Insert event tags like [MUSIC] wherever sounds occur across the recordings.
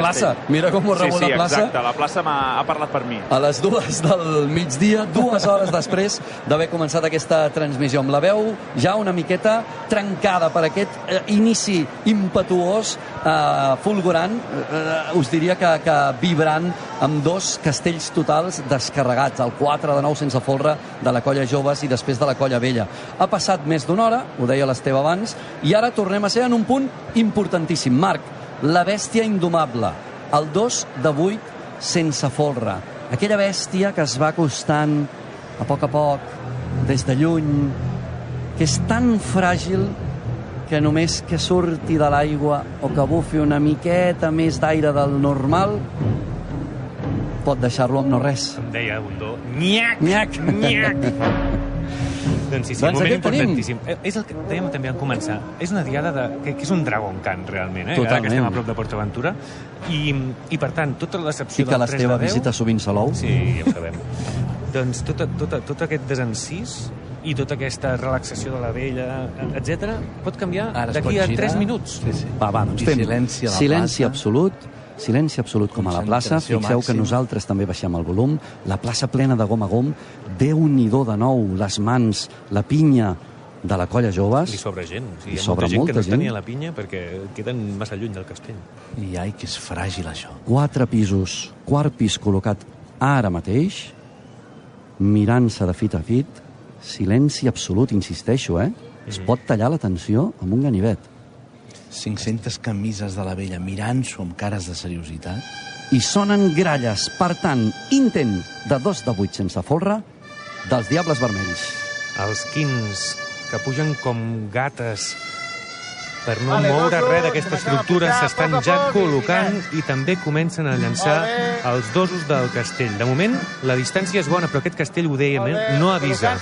plaça. Mira com ho sí, rebut sí, la plaça. exacte, la plaça ha parlat per mi. a les dues del migdia, dues hores després d'haver començat aquesta transmissió. Amb la veu ja una miqueta trencada per aquest eh, inici impetuós, eh, fulgurant, eh, us diria que, que vibrant amb dos castells totals descarregats, el 4 de nou sense folre de la colla joves i després de la colla vella. Ha passat més d'una hora, ho deia l'Esteve abans, i ara tornem a ser en un punt importantíssim. Marc, la bèstia indomable, el 2 de 8 sense folre. Aquella bèstia que es va acostant a poc a poc, des de lluny, que és tan fràgil que només que surti de l'aigua o que bufi una miqueta més d'aire del normal pot deixar-lo amb no res. Em deia Bundó, nyac, Nyac. nyac. Doncs sí, sí, Doncs moment el tenim. importantíssim. Eh, És el que dèiem també en començar. És una diada de, que, que és un Dragon Khan, realment, eh? Ara Totalment. que estem a prop de Port Aventura. I, I, per tant, tota l'excepció que del 3 de l'Esteve 10... visita sovint Salou. Sí, ja ho sabem. [LAUGHS] doncs tot, tot, tot aquest desencís i tota aquesta relaxació de la vella, etc pot canviar Ara d'aquí a girar. 3 minuts. Sí, sí. Va, va, doncs fem silenci a la silenci plaça. absolut, silenci absolut com a la plaça. Fixeu que nosaltres també baixem el volum. La plaça plena de gom a gom. Déu-n'hi-do de nou, les mans, la pinya de la colla joves. Li sobra gent. O sigui, hi ha sobra molta gent molta que no gent. tenia la pinya perquè queden massa lluny del castell. I ai, que és fràgil, això. Quatre pisos, quart pis col·locat ara mateix, mirant-se de fit a fit, silenci absolut, insisteixo, eh? Es pot tallar l'atenció amb un ganivet. 500 camises de la vella mirant-s'ho amb cares de seriositat. I sonen gralles, per tant, intent de dos de vuit sense folre dels Diables Vermells. Els quins que pugen com gates per no moure res d'aquesta estructura s'estan ja col·locant i també comencen a llançar els dosos del castell. De moment, la distància és bona, però aquest castell, ho dèiem, eh, no avisa.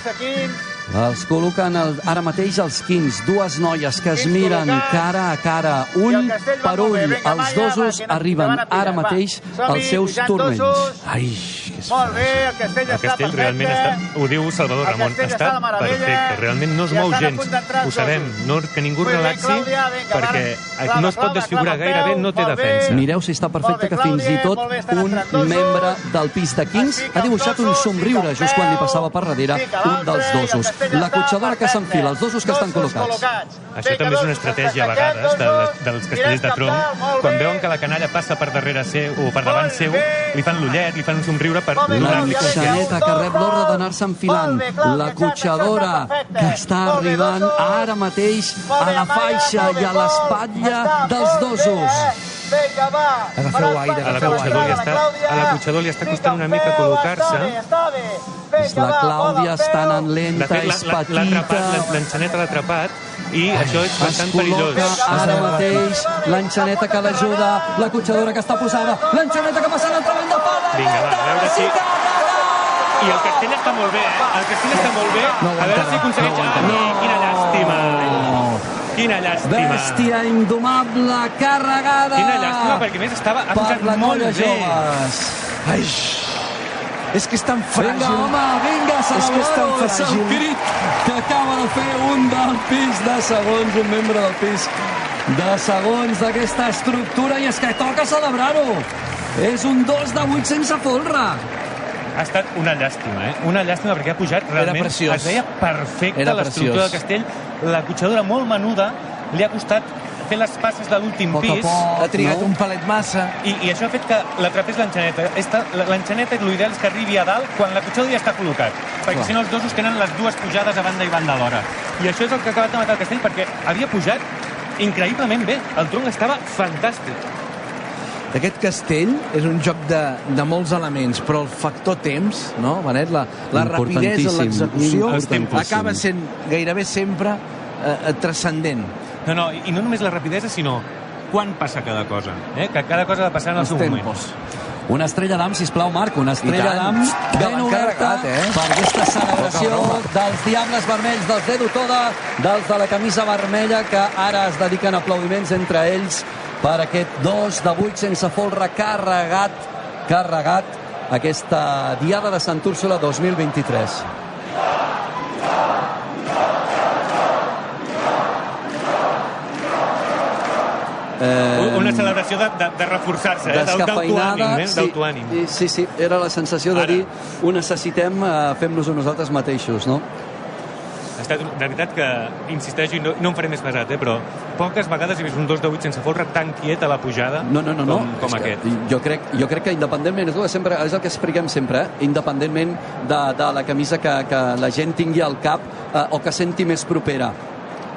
Els col·loquen el, ara mateix els quins, dues noies que es miren cara a cara, ull per ull. Els dosos arriben ara mateix als seus turmells. Ai, que és Molt bé, el castell, El castell realment està, ho diu Salvador El Ramon, està perfecte. Realment no es mou gens. Ho sabem, no, que ningú Muy bé, relaxi, perquè Clava, no es pot desfigurar clava, gaire bé, no té defensa. Mireu si està perfecte que fins i tot un membre del pis de Kings ha dibuixat un somriure just quan li passava per darrere un dels dosos. La cotxadora que s'enfila, els dosos que estan col·locats. Això també és una estratègia a vegades de, dels castellers de tronc. Quan veuen que la canalla passa per darrere seu o per davant seu, li fan l'ullet, li fan un somriure per donar-li confiança. L'enxaneta que rep l'ordre d'anar-se enfilant. La cotxadora que està arribant ara mateix a la faixa i a l'espatlla dels dosos. Vinga, va. Agafeu aire, A la agafeu cotxador li aire. està, a la cotxador li està costant una mica col·locar-se. Està bé, És la Clàudia està anant De lenta, és la- l'ha la- petita. l'enxaneta l'ha atrapat i això és Es bastant perillós. col·loca ara mateix l'enxaneta que l'ajuda, la cotxadora que està posada, l'enxaneta que passa l'altre vent de pala. Vinga, va, a veure si- I el castell està molt bé, eh? El castell està molt bé. No a veure si aconsegueix... no no, quina llàstima. Quina llàstima. Bèstia indomable, carregada Quina llàstima, perquè més estava... Ha per la molt bé. joves. Ai, és que és tan fràgil. Vinga, home, vinga, És que és tan fràgil. Crit, que acaba de fer un del pis de segons, un membre del pis de segons d'aquesta estructura, i és que toca celebrar-ho. És un 2 de 8 sense folre. Ha estat una llàstima, eh? Una llàstima perquè ha pujat realment... preciós. Es veia perfecta Era l'estructura del castell. La cotxadora molt menuda li ha costat fer les passes de l'últim pis. poc. Ha trigat No? un palet massa. I, I això ha fet que l'atrapés l'enxaneta. Esta- L'enxaneta, l'ideal és que arribi a dalt quan la cotxadora ja està col·locat. Perquè Clar. si no els dosos tenen les dues pujades a banda i banda alhora. I això és el que ha acabat de matar el castell perquè havia pujat increïblement bé. El tronc estava fantàstic. Aquest castell és un joc de, de molts elements, però el factor temps, no, Benet? La, la rapidesa en l'execució acaba sent gairebé sempre eh, eh, transcendent. No, no, i no només la rapidesa, sinó quan passa cada cosa. Eh? Que cada cosa ha de passar en el Els seu moment. Una estrella d'am, sisplau, Marc, una estrella d'am ben oberta carregat, eh? per aquesta celebració dels Diables Vermells, dels Dedo Toda, dels de la camisa vermella, que ara es dediquen aplaudiments entre ells per aquest 2 de 8 sense folre carregat, carregat aquesta Diada de Sant Úrsula 2023. Eh, Una celebració de, de, de reforçar-se, eh? del, del tu ànim, eh? sí, sí, sí, era la sensació de Ara. dir ho necessitem, eh, fem-nos-ho nosaltres mateixos, no? Ha estat, de veritat que, insisteixo, i no, no em faré més pesat, eh? però poques vegades he vist un 2 de 8 sense folre tan quiet a la pujada No, no, no, no. com, com És que aquest. Jo crec, jo crec que independentment, és sempre, és el que expliquem sempre, eh? independentment de, de la camisa que, que la gent tingui al cap eh, o que senti més propera.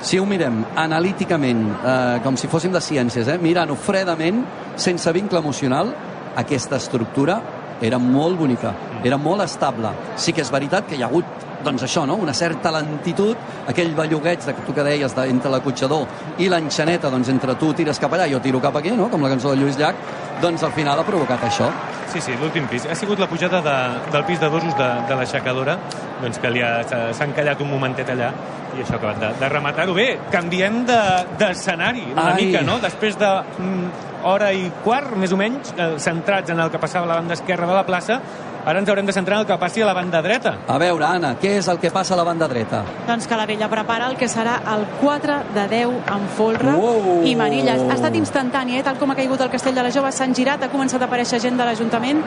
Si ho mirem analíticament, eh, com si fóssim de ciències, eh? mirant-ho fredament, sense vincle emocional, aquesta estructura era molt bonica, era molt estable. Sí que és veritat que hi ha hagut doncs això, no? una certa lentitud, aquell bellugueig de que tu que deies de, entre l'acotxador i l'enxaneta, doncs entre tu tires cap allà i jo tiro cap aquí, no? com la cançó de Lluís Llach, doncs al final ha provocat això. Sí, sí, l'últim pis. Ha sigut la pujada de, del pis de dosos de, de l'aixecadora, doncs que s'ha encallat un momentet allà i això ha acabat de, de rematar-ho. Bé, canviem de- d'escenari de, una Ai. mica, no? Després de mm, hora i quart, més o menys, eh, centrats en el que passava a la banda esquerra de la plaça, ara ens haurem de centrar en el que passi a la banda dreta. A veure, Anna, què és el que passa a la banda dreta? Doncs que la vella prepara el que serà el 4 de 10 amb folre Uou! i manilles. Ha estat instantani, eh? tal com ha caigut el castell de la Jove, s'han girat, ha començat a aparèixer gent de l'Ajuntament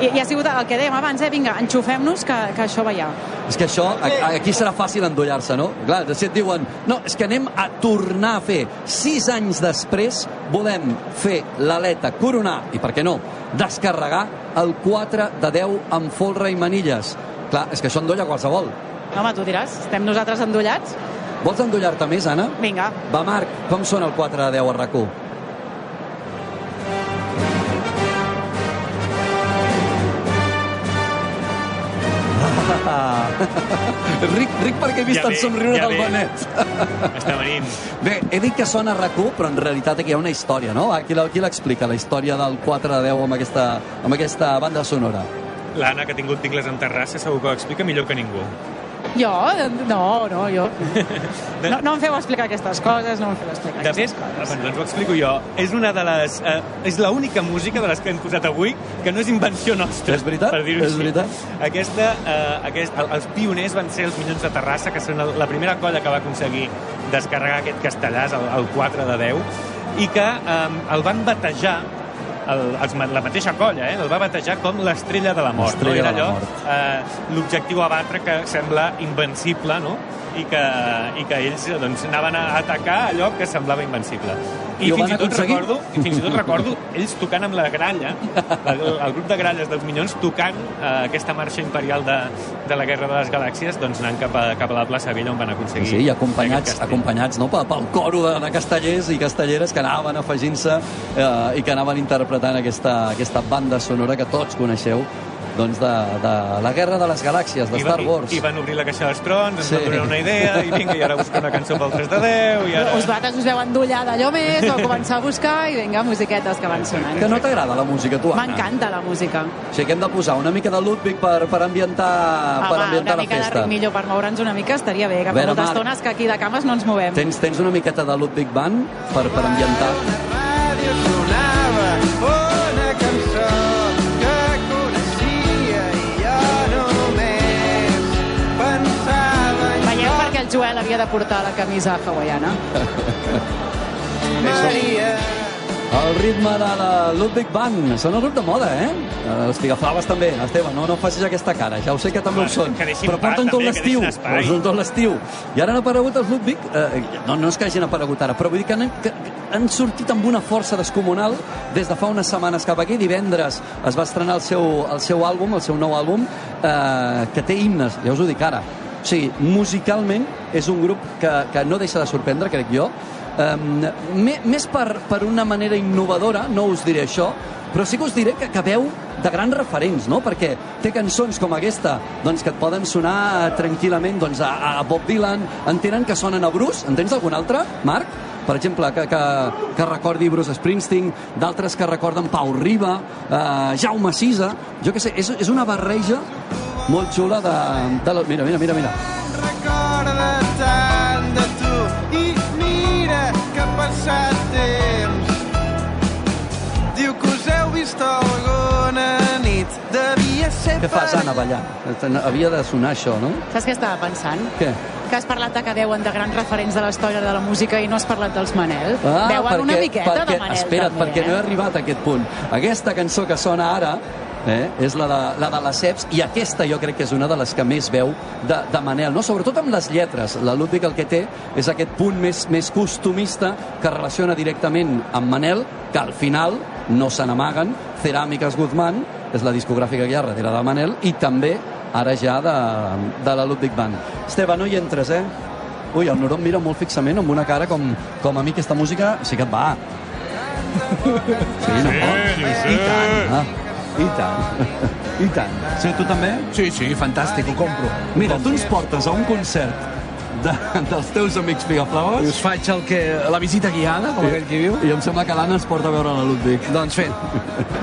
i, i ha sigut el que dèiem abans, eh? vinga, enxufem-nos que, que això va ja. És que això, aquí serà fàcil endollar-se, no? Clar, de si et diuen, no, és que anem a tornar a fer. Sis anys després volem fer l'aleta coronar, i per què no, descarregar el 4 de 10 amb folre i manilles. Clar, és que això endolla qualsevol. Home, tu diràs, estem nosaltres endollats? Vols endollar-te més, Anna? Vinga. Va, Marc, com sona el 4 de 10 a rac Ah. [LAUGHS] ric, ric perquè he vist Ja el somriure ja del. Benet. [LAUGHS] Està venint. Bé, he dit que sona rac però en realitat aquí hi ha una història, no? Aquí, qui l'explica, la història del 4 de 10 amb aquesta, amb aquesta banda sonora? L'Anna, que ha tingut tingles en terrassa, segur que ho explica millor que ningú. Jo? No, no, jo... [LAUGHS] No, no em feu explicar aquestes coses, no em feu explicar De aquestes fet, coses. bueno, doncs ho explico jo. És una de les... Eh, és l'única música de les que hem posat avui que no és invenció nostra. És veritat, Per dir-ho és així. veritat. Aquesta, eh, aquest, el- els pioners van ser els Minyons de Terrassa, que són la primera colla que va aconseguir descarregar aquest castellàs, el, el 4 de 10, i que eh, el van batejar el, els, ma- la mateixa colla, eh? el va batejar com l'estrella de la mort. No? Era allò, eh, l'objectiu a batre que sembla invencible, no? I que, i que ells doncs, anaven a atacar allò que semblava invencible. I, I fins i tot aconseguir? recordo, i fins i tot recordo ells tocant amb la gralla, el, el grup de gralles dels Minyons tocant eh, aquesta marxa imperial de, de la Guerra de les Galàxies, doncs anant cap a, cap a la plaça Vella on van aconseguir Sí, i acompanyats, acompanyats no, pel coro de, de castellers i castelleres que anaven afegint-se eh, i que anaven interpretant aquesta, aquesta banda sonora que tots coneixeu doncs de, de la Guerra de les Galàxies, de I, Star va- Wars. I, I van obrir la caixa dels trons, ens Sí. van donar una idea, i vinga, i ara buscar una cançó pel 3 de 10, i ara... Us vosaltres us veu endollar d'allò més, o començar a buscar i vinga, musiquetes que van sonant. Que no t'agrada la música, tu, Anna? M'encanta la música. O sigui que hem de posar una mica de Ludwig per, per ambientar, per Home, ambientar una la mica de festa. ritmillo per moure'ns una mica estaria bé, que fa moltes estones que aquí de cames no ens movem. Tens, tens una miqueta de Ludwig Band per, per ambientar? Joel havia de portar la camisa hawaiana? [LAUGHS] Maria. El ritme de la Ludwig Band. Són el grup de moda, eh? Els Pigaflaves també. Esteve, no, no facis aquesta cara. Ja ho sé que també ho són. Però porten tot l'estiu. Porten tot l'estiu. I ara han aparegut els Ludwig. Eh, no, no és que hagin aparegut ara, però vull dir que han, que han sortit amb una força descomunal des de fa unes setmanes cap aquí. Divendres es va estrenar el seu, el seu àlbum, el seu nou àlbum, eh, que té himnes, ja us ho dic ara. O sigui, musicalment és un grup que, que no deixa de sorprendre, crec jo. Um, més per, per una manera innovadora, no us diré això, però sí que us diré que, que veu de grans referents, no? Perquè té cançons com aquesta, doncs, que et poden sonar tranquil·lament doncs, a, a Bob Dylan, en tenen que sonen a Bruce, en tens algun altre, Marc? Per exemple, que, que, que recordi Bruce Springsteen, d'altres que recorden Pau Riba, eh, Jaume Sisa, jo què sé, és, és una barreja molt xula de... de la... Mira, mira, mira, mira. recorda tant de tu i mira que ha passat temps diu que us heu vist alguna nit de viatge que sé Què fas, Anna, ballant? Havia de sonar això, no? Saps què estava pensant? Què? Que has parlat de que veuen de grans referents de la història de la música i no has parlat dels Manel. Ah, veuen una miqueta perquè, de Manel, espera't, també, perquè eh? no he arribat a aquest punt. Aquesta cançó que sona ara eh, és la de, la de les Ceps i aquesta jo crec que és una de les que més veu de, de Manel, no? sobretot amb les lletres. La Ludwig el que té és aquest punt més, més costumista que relaciona directament amb Manel, que al final no se n'amaguen. Ceràmiques Guzmán és la discogràfica que hi ha darrere de Manel i també ara ja de, de la Ludwig Band. Esteve, no hi entres, eh? Ui, el Noró em mira molt fixament amb una cara com, com a mi aquesta música sí que et va. Sí, no? I tant, Ah, i tant, i tant. sí, tu també? Sí, sí, fantàstic, ho compro. Mira, tu ens portes a un concert de, dels teus amics I Pigaflaues us faig el que, la visita guiada, com aquell qui diu. i em sembla que l'Anna ens porta a veure la Ludwig. Doncs fet.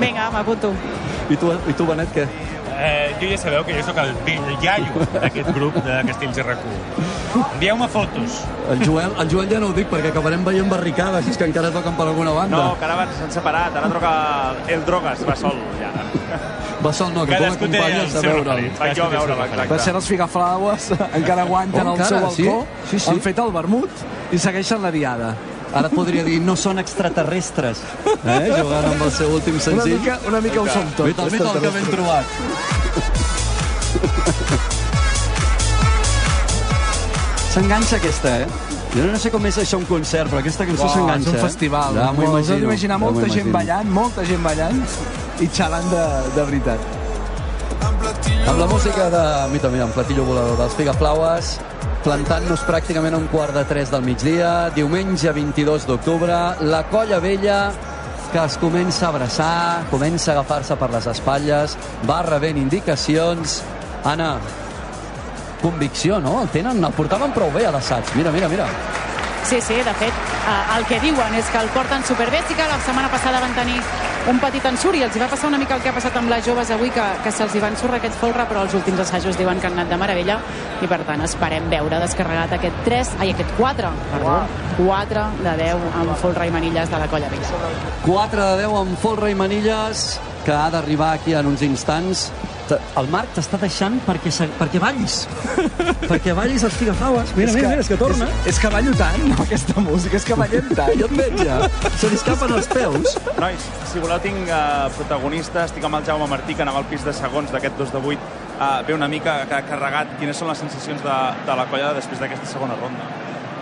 Vinga, m'apunto. I tu, i tu Benet, què? Eh, jo ja sabeu que jo sóc el vell iaio d'aquest grup de Castells RQ. Envieu-me fotos. El Joel, el Joel ja no ho dic perquè acabarem veient barricades si és que encara toquen per alguna banda. No, que ara s'han separat, ara truca el Drogas, va sol, ja. Va sol no, que tu Cadascú l'acompanyes a veure'l. Vaig jo a veure-la, Per exacte. cert, els Figaflaues [LAUGHS] encara aguanten Oh, el seu encara? Sí? balcó, Sí, sí. han fet el vermut i segueixen la diada. Ara et podria dir, no són extraterrestres, eh? jugant amb el seu últim Una senzill. mica, una mica ho som tots. Mira el que ben trobat. S'enganxa aquesta, eh? Jo no sé com és això un concert, però aquesta cançó s'enganxa. és un eh? festival. Ja m'ho Us imagino. d'imaginar ja m'ho molta gent imagino. ballant, molta gent ballant i xalant de, de veritat. Amb la música de... Mira, mira, un platillo volador dels Figaflaues, plantant-nos pràcticament a un quart de tres del migdia, diumenge 22 d'octubre, la colla vella que es comença a abraçar, comença a agafar-se per les espatlles, va rebent indicacions. Anna, convicció, no? El tenen, el portaven prou bé a l'assaig. Mira, mira, mira. Sí, sí, de fet, eh, el que diuen és que el porten superbé. Sí que la setmana passada van tenir un petit ensurt i els hi va passar una mica el que ha passat amb les joves avui, que, que se'ls hi va ensorrar aquest folre, però els últims assajos diuen que han anat de meravella i, per tant, esperem veure descarregat aquest 3, ai, aquest 4, perdó, 4 de 10 amb folre i manilles de la colla vella. 4 de 10 amb folre i manilles, que ha d'arribar aquí en uns instants. El Marc t'està deixant perquè, se- perquè ballis. [LAUGHS] perquè ballis els figafaues. Mira, mira, mira, és que torna. És, és que ballo tant, no, aquesta música, és que ballem tant. Jo et veig ja. Se li escapen els peus. Nois, si voleu tinc uh, protagonista, estic amb el Jaume Martí, que anava al pis de segons d'aquest 2 de 8. Uh, ve una mica que ha carregat. Quines són les sensacions de, de la colla després d'aquesta segona ronda?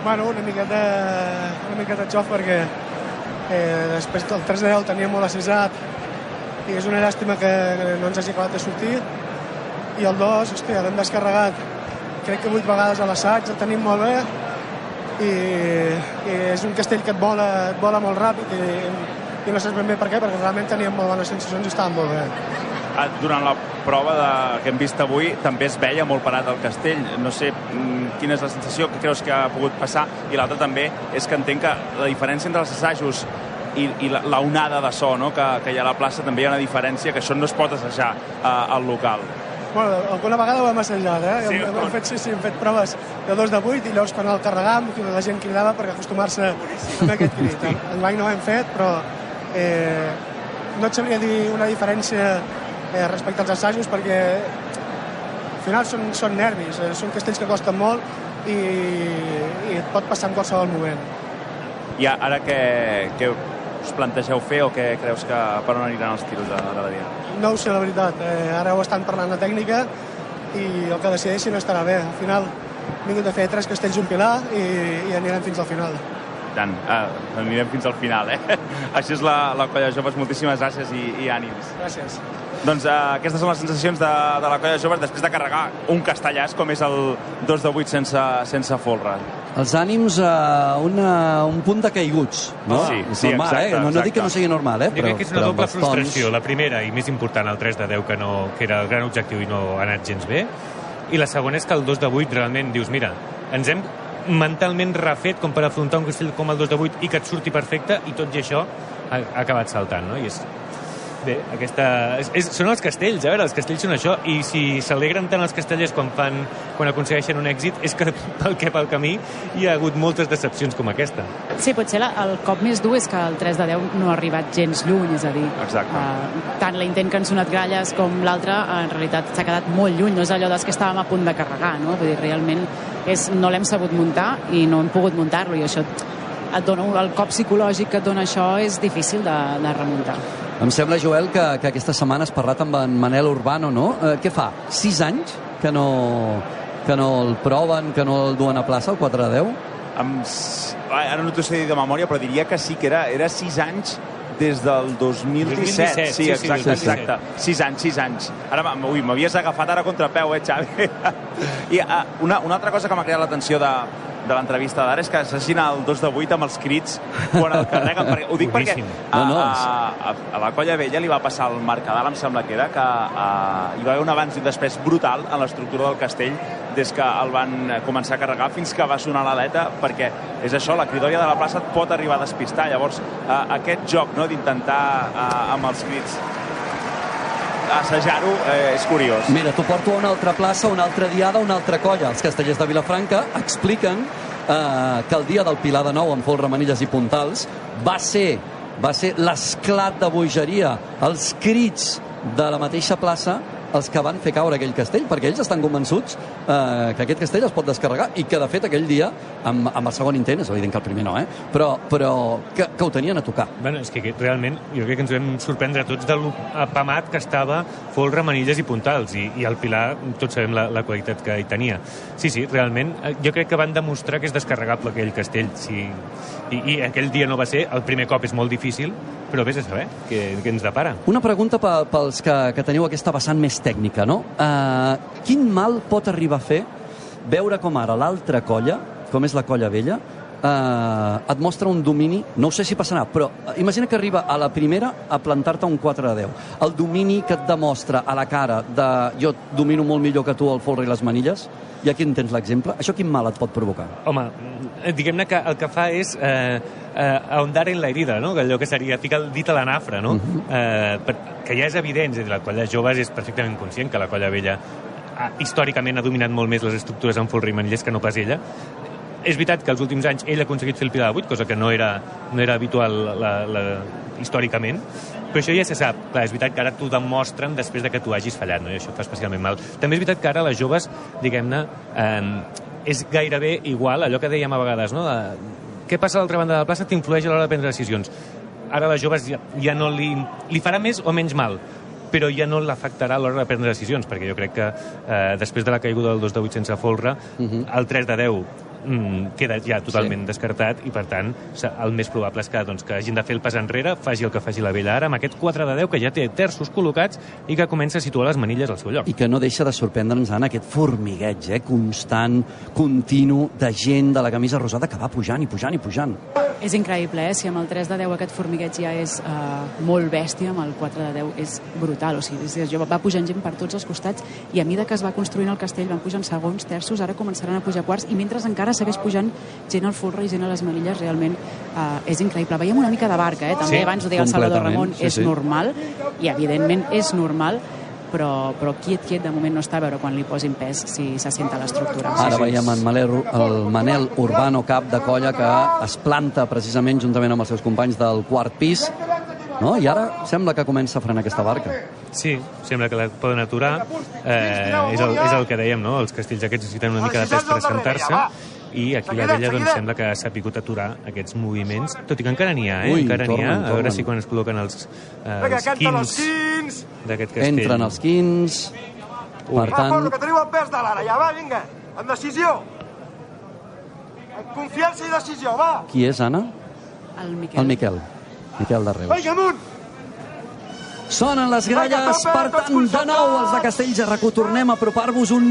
Bueno, una miqueta, una miqueta xof perquè eh, després del 3 de 10 teníem molt accessat i és una llàstima que, no ens hagi acabat de sortir i el 2, hòstia, l'hem descarregat crec que 8 vegades a l'assaig, el tenim molt bé i, i és un castell que et vola, et vola molt ràpid i, i no saps ben bé per què, perquè realment teníem molt bones sensacions i estàvem molt bé. Ah, Durant la prova de, que hem vist avui també es veia molt parat el castell. No sé mm, quina és la sensació que creus que ha pogut passar i l'altra també és que entenc que la diferència entre els assajos i, i la, la onada de so no? que, que hi ha a la plaça també hi ha una diferència que això no es pot assajar eh, al local. Bueno, alguna vegada ho hem assajat, eh? Sí, hem, hem, fet, sí, sí, hem fet proves de 2 de 8 i llavors quan el carregàvem la gent cridava per acostumar-se a aquest crit. Enguany no ho hem fet, però eh, no et sabria dir una diferència eh, respecte als assajos perquè al final són, són nervis, eh, són castells que costen molt i, i et pot passar en qualsevol moment. I ara què, què us plantegeu fer o què creus que per on aniran els tiros de, de la dia? No ho sé, la veritat. Eh, ara ho estan parlant la tècnica i el que decideixin estarà bé. Al final hem vingut a fer tres castells i un pilar i, i anirem fins al final. Tant, eh, anirem fins al final, eh? [LAUGHS] Això és la, la colla joves. Moltíssimes gràcies i, i ànims. Gràcies. Doncs eh, aquestes són les sensacions de, de la colla joves després de carregar un castellàs com és el 2 de 8 sense, sense folre. Els ànims a una, un punt de caiguts, no? Sí, sí, normal, exacte, eh? No, no dic que no sigui normal, eh? Jo crec que és una però doble tons- frustració. La primera, i més important, el 3 de 10, que, no, que era el gran objectiu i no ha anat gens bé. I la segona és que el 2 de 8 realment dius, mira, ens hem mentalment refet com per afrontar un castell com el 2 de 8 i que et surti perfecte i tot i això ha, ha acabat saltant, no? I és, Bé, aquesta... És, és, són els castells, a veure, els castells són això, i si s'alegren tant els castellers quan, fan, quan aconsegueixen un èxit, és que pel que pel camí hi ha hagut moltes decepcions com aquesta. Sí, potser la, el cop més dur és que el 3 de 10 no ha arribat gens lluny, és a dir, Exacte. Uh, tant l'intent que han sonat gralles com l'altre, en realitat s'ha quedat molt lluny, no és allò dels que estàvem a punt de carregar, no? Vull dir, realment és, no l'hem sabut muntar i no hem pogut muntar-lo, i això et dona, el cop psicològic que et dona això és difícil de, de remuntar. Em sembla, Joel, que, que aquesta setmana has parlat amb en Manel Urbano, no? Eh, què fa? Sis anys que no, que no el proven, que no el duen a plaça, el 4 de 10? Amb... s- ah, Ara no t'ho sé dir de memòria, però diria que sí, que era, era sis anys des del 2017. 2017, sí, sí, sí, exacte, 2017. exacte. Sis anys, sis anys. Ara, ui, m'havies agafat ara contra peu, eh, Xavi? [LAUGHS] I uh, una, una altra cosa que m'ha creat l'atenció de, de l'entrevista d'ara és que s'hagin el 2 de 8 amb els crits quan el carreguen. perquè, ho dic perquè Boníssim. a, No, no, a, a, a la colla vella li va passar el Mercadal, em sembla que era, que uh, hi va haver un abans i un després brutal en l'estructura del castell des que el van començar a carregar fins que va sonar l'aleta, perquè és això, la cridòria de la plaça et pot arribar a despistar. Llavors, uh, aquest joc no, d'intentar amb els crits assajar-ho eh, és curiós. Mira, t'ho porto a una altra plaça, una altra diada, una altra colla. Els castellers de Vilafranca expliquen eh, que el dia del Pilar de Nou amb folre, manilles i puntals va ser va ser l'esclat de bogeria, els crits de la mateixa plaça els que van fer caure aquell castell, perquè ells estan convençuts eh, que aquest castell es pot descarregar i que, de fet, aquell dia, amb, amb el segon intent, és evident que el primer no, eh? però, però que, que ho tenien a tocar. Bueno, és que realment jo crec que ens vam sorprendre tots de l'apamat que estava folre, manilles i puntals i, i el Pilar, tots sabem la, la qualitat que hi tenia. Sí, sí, realment eh, jo crec que van demostrar que és descarregable aquell castell sí. I, i aquell dia no va ser, el primer cop és molt difícil però vés a saber què, què ens depara. Una pregunta pe- pels que, que teniu aquesta vessant més tècnica, no? Uh, quin mal pot arribar a fer veure com ara l'altra colla, com és la colla vella, uh, et mostra un domini, no sé si passarà, però eh, imagina que arriba a la primera a plantar-te un 4 de 10. El domini que et demostra a la cara de jo domino molt millor que tu el folre i les manilles, i aquí en tens l'exemple, això quin mal et pot provocar? Home, eh, diguem-ne que el que fa és eh, eh, ahondar en la herida, no? allò que seria ficar el dit a la nafra, no? eh, per, que ja és evident, és dir, la colla joves és perfectament conscient que la colla vella ha, històricament ha dominat molt més les estructures en folre i manillers que no pas ella. És veritat que els últims anys ell ha aconseguit fer el Pilar de 8, cosa que no era, no era habitual la, la, històricament, però això ja se sap. Clar, és veritat que ara t'ho demostren després de que tu hagis fallat, no? i això fa especialment mal. També és veritat que ara les joves, diguem-ne, eh, és gairebé igual allò que dèiem a vegades, no? De, què passa a l'altra banda de la plaça t'influeix a l'hora de prendre decisions. Ara les joves ja, ja no li, li farà més o menys mal, però ja no l'afectarà a l'hora de prendre decisions, perquè jo crec que eh, després de la caiguda del 2 de 8 sense folre, el 3 de 10 mm, queda ja totalment sí. descartat i per tant el més probable és que, doncs, que hagin de fer el pas enrere faci el que faci la vella ara amb aquest 4 de 10 que ja té terços col·locats i que comença a situar les manilles al seu lloc. I que no deixa de sorprendre'ns, Anna, aquest formigueig eh, constant, continu, de gent de la camisa rosada que va pujant i pujant i pujant. És increïble, eh? Si amb el 3 de 10 aquest formigueig ja és uh, molt bèstia, amb el 4 de 10 és brutal. O sigui, és, jo va pujant gent per tots els costats i a mida que es va construint el castell van pujant segons, terços, ara començaran a pujar quarts i mentre encara segueix pujant gent al folre i gent a les manilles, realment uh, és increïble. Veiem una mica de barca, eh? També Sí, abans ho deia el Salvador Ramon, sí, és sí. normal i evidentment és normal però, però quiet, quiet de moment no està a veure quan li posin pes si se senta l'estructura. Ara veiem en Manel, el Manel Urbano, cap de colla, que es planta precisament juntament amb els seus companys del quart pis, no? i ara sembla que comença a frenar aquesta barca. Sí, sembla que la poden aturar. Eh, és, el, és el que dèiem, no? Els castells aquests necessiten una mica de pes per assentar-se i aquí la vella doncs, sembla que s'ha picut aturar aquests moviments, tot i que encara n'hi ha, eh? Ui, encara n'hi ha, a veure si quan es col·loquen els, eh, els quins d'aquest castell. Entren els quins, per Va, tant, Forno, que teniu el pes de l'ara, ja, va, vinga. Amb decisió. Amb confiança i decisió, va. qui és, Anna? El Miquel. El Miquel. Miquel de Reus. Vinga, amunt. Sonen les gralles, per tant, de nou els de Castells a RAC1. Tornem a apropar-vos un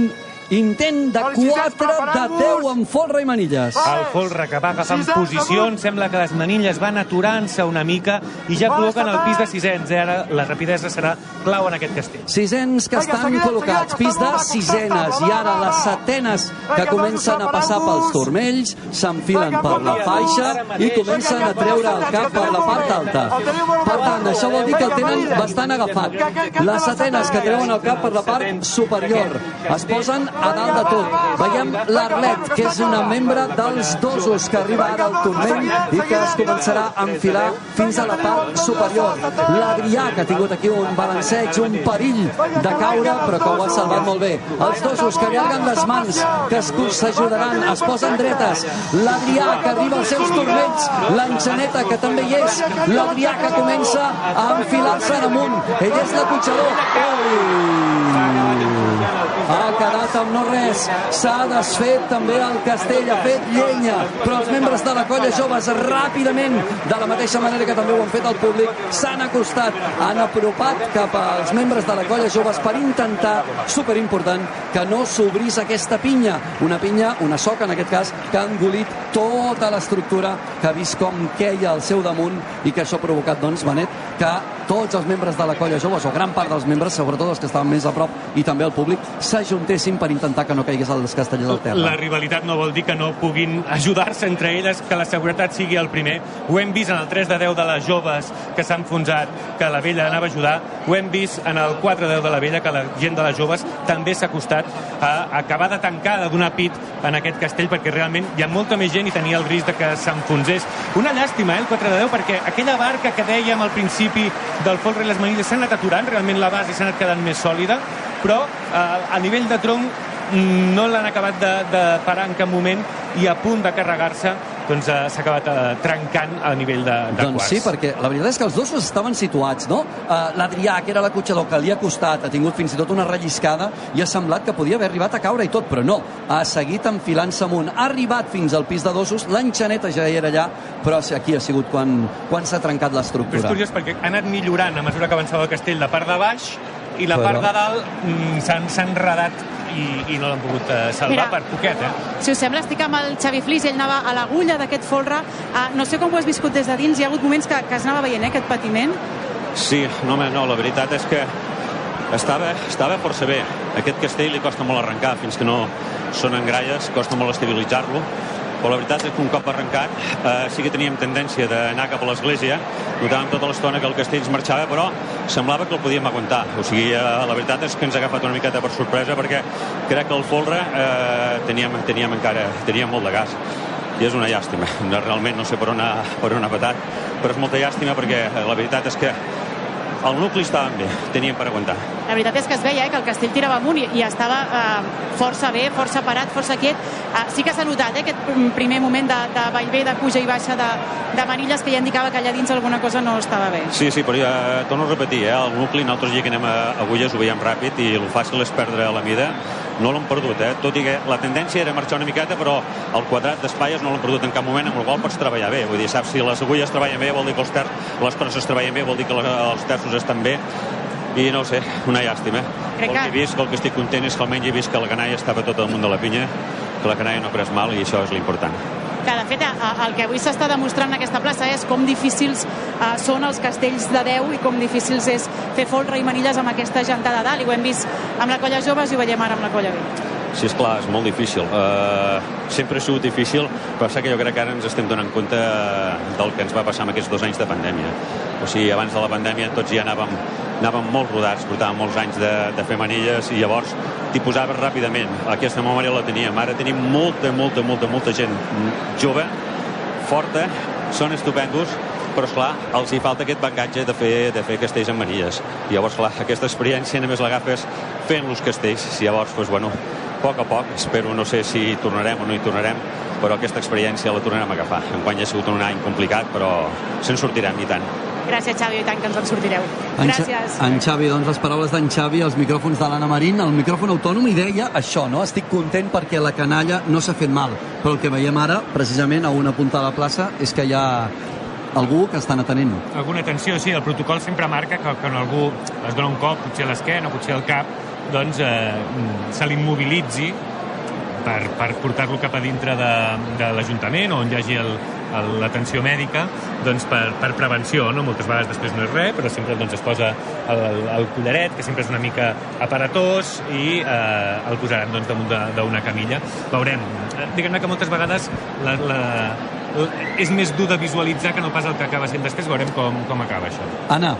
Intent de 4 de 10 amb folre i manilles. El folre que va agafant posicions, sembla que les manilles van aturant-se una mica i ja col·loquen el pis de sisens. Eh? Ara la rapidesa serà clau en aquest castell. Sisens que estan col·locats, pis de sisenes i ara les setenes que comencen a passar pels turmells, s'enfilen per la faixa i comencen a treure el cap per la part alta. Per tant, això vol dir que el tenen bastant agafat. Les setenes que treuen el cap per la part superior es posen a dalt de tot. Veiem l'Arlet, que és una membre dels dosos que arriba ara al turmell i que es començarà a enfilar fins a la part superior. L'Adrià, que ha tingut aquí un balanceig, un perill de caure, però que ho ha salvat molt bé. Els dosos que allarguen les mans, que s'ajudaran, es posen dretes. L'Adrià, que arriba als seus turmells. L'Enxaneta, que també hi és. L'Adrià, que comença a enfilar-se en amunt. Ell és l'acotxador. Ui! Ha quedat amb no res. S'ha desfet també el castell, ha fet llenya. Però els membres de la colla joves ràpidament, de la mateixa manera que també ho han fet el públic, s'han acostat, han apropat cap als membres de la colla joves per intentar, superimportant, que no s'obrís aquesta pinya. Una pinya, una soca en aquest cas, que ha engolit tota l'estructura, que ha vist com queia al seu damunt i que això ha provocat, doncs, Benet, que tots els membres de la colla joves, o gran part dels membres, sobretot els que estaven més a prop, i també el públic, s'ajuntessin per intentar que no caigués els castellers al terra. La rivalitat no vol dir que no puguin ajudar-se entre elles, que la seguretat sigui el primer. Ho hem vist en el 3 de 10 de les joves que s'ha enfonsat, que la vella anava a ajudar. Ho hem vist en el 4 de 10 de la vella, que la gent de les joves també s'ha acostat a acabar de tancar, de donar pit en aquest castell, perquè realment hi ha molta més gent i tenia el risc de que s'enfonsés. Una llàstima, eh, el 4 de 10, perquè aquella barca que dèiem al principi del folre i les manilles s'ha anat aturant, realment la base s'ha anat quedant més sòlida, però eh, a nivell de tronc mm, no l'han acabat de, de parar en cap moment i a punt de carregar-se doncs eh, s'ha acabat eh, trencant a nivell de, de Doncs quarts. sí, perquè la veritat és que els dos estaven situats, no? Uh, L'Adrià, que era l'acotxador que li ha costat, ha tingut fins i tot una relliscada i ha semblat que podia haver arribat a caure i tot, però no. Ha seguit enfilant-se amunt. Ha arribat fins al pis de dosos, l'enxaneta ja era allà, però aquí ha sigut quan, quan s'ha trencat Però és l'estructura. curiós perquè ha anat millorant a mesura que avançava el castell la part de baix i la part de dalt mm, s'han s'ha enredat i, i no l'han pogut eh, salvar Mira. per poquet, eh? Si us sembla, estic amb el Xavi Flis, ell anava a l'agulla d'aquest folre. Uh, no sé com ho has viscut des de dins, hi ha hagut moments que, que es anava veient, eh, aquest patiment. Sí, no, home, no, la veritat és que estava, estava força bé. Aquest castell li costa molt arrencar, fins que no són en gralles, costa molt estabilitzar-lo, però la veritat és que un cop arrencat eh, sí que teníem tendència d'anar cap a l'església, notàvem tota l'estona que el castell ens marxava, però semblava que el podíem aguantar. O sigui, eh, la veritat és que ens ha agafat una miqueta per sorpresa, perquè crec que el folre eh, teníem, teníem encara teníem molt de gas i és una llàstima. Realment no sé per on, ha, per on ha patat, però és molta llàstima perquè eh, la veritat és que el nucli estava bé, teníem per aguantar. La veritat és que es veia eh, que el castell tirava amunt i, i estava eh, força bé, força parat, força quiet. Eh, sí que s'ha notat eh, aquest primer moment de, de vallvé, de puja i baixa de, de manilles que ja indicava que allà dins alguna cosa no estava bé. Sí, sí, però ja torno a repetir, eh, el nucli, nosaltres ja que anem a agulles ho veiem ràpid i el fàcil és perdre la mida. No l'han perdut, eh? tot i que la tendència era marxar una miqueta, però el quadrat d'espaies no l'han perdut en cap moment, amb el qual pots treballar bé. Vull dir, saps, si les agulles treballen bé, vol dir que els ter les crosses treballen bé, vol dir que les, els terços estan bé, i no sé, una llàstima. Crec el que he vist, el que estic content és que almenys he vist que la canalla estava tot al munt de la pinya, que la canalla no ha pres mal i això és l'important. Que, de fet, el que avui s'està demostrant en aquesta plaça és com difícils eh, són els castells de 10 i com difícils és fer folre i manilles amb aquesta gentada dalt. I ho hem vist amb la colla joves i ho veiem ara amb la colla B. Sí, és clar, és molt difícil. Uh, sempre ha sigut difícil, però sap que jo crec que ara ens estem donant compte del que ens va passar amb aquests dos anys de pandèmia. O sigui, abans de la pandèmia tots ja anàvem, anàvem molt rodats, portàvem molts anys de, de fer manilles i llavors t'hi posaves ràpidament. Aquesta memòria la teníem. Ara tenim molta, molta, molta, molta gent jove, forta, són estupendos, però esclar, els hi falta aquest bagatge de fer, de fer castells amb manilles. Llavors, clar, aquesta experiència només l'agafes fent-los castells. I llavors, doncs, bueno, poc a poc, espero, no sé si hi tornarem o no hi tornarem, però aquesta experiència la tornarem a agafar. Enguany ha sigut un any complicat, però se'n sortirem, i tant. Gràcies, Xavi, i tant que ens en sortireu. En, Gràcies. en Xavi, doncs les paraules d'en Xavi, els micròfons de l'Anna Marín, el micròfon autònom i deia això, no? Estic content perquè la canalla no s'ha fet mal, però el que veiem ara, precisament a una punta de la plaça, és que hi ha algú que estan atenent. Alguna tensió, sí, el protocol sempre marca que quan algú es dona un cop, potser a l'esquena, potser al cap, doncs, eh, se l'immobilitzi per, per portar-lo cap a dintre de, de l'Ajuntament on hi hagi l'atenció mèdica doncs per, per prevenció, no? moltes vegades després no és res, però sempre doncs, es posa el, el, el collaret, que sempre és una mica aparatós, i eh, el posaran doncs, damunt d'una camilla. Veurem. Eh, Diguem-ne que moltes vegades la, la, la, és més dur de visualitzar que no pas el que acaba sent després. Veurem com, com acaba això. Anna,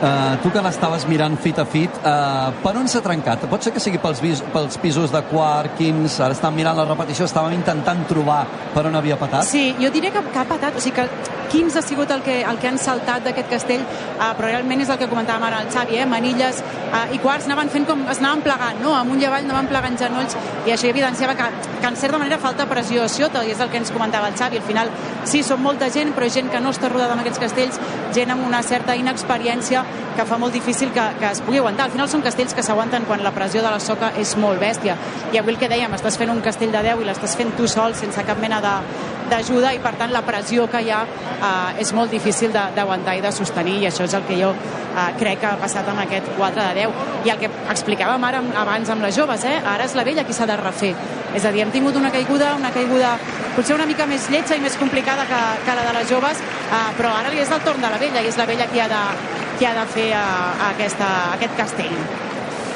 Uh, tu que l'estaves mirant fit a fit, uh, per on s'ha trencat? Pot ser que sigui pels, pels pisos de quart, quins, ara estan mirant la repetició, estàvem intentant trobar per on havia patat? Sí, jo diria que, que ha patat, o sigui que quins ha sigut el que, el que han saltat d'aquest castell, uh, però realment és el que comentàvem ara el Xavi, eh? manilles uh, i quarts anaven fent com, es anaven plegant, no? amunt i avall anaven plegant genolls i això evidenciava que, que en certa manera falta pressió a Ciota, i és el que ens comentava el Xavi, al final sí, són molta gent, però gent que no està rodada en aquests castells, gent amb una certa inexperiència que fa molt difícil que, que es pugui aguantar. Al final són castells que s'aguanten quan la pressió de la soca és molt bèstia. I avui el que dèiem, estàs fent un castell de 10 i l'estàs fent tu sol sense cap mena de d'ajuda i per tant la pressió que hi ha eh, és molt difícil d'aguantar i de sostenir i això és el que jo eh, crec que ha passat amb aquest 4 de 10 i el que explicàvem ara abans amb les joves eh? ara és la vella qui s'ha de refer és a dir, hem tingut una caiguda una caiguda potser una mica més lletja i més complicada que, que la de les joves eh, però ara li és el torn de la vella i és la vella qui ha de, qui ha de fer eh, aquesta, aquest castell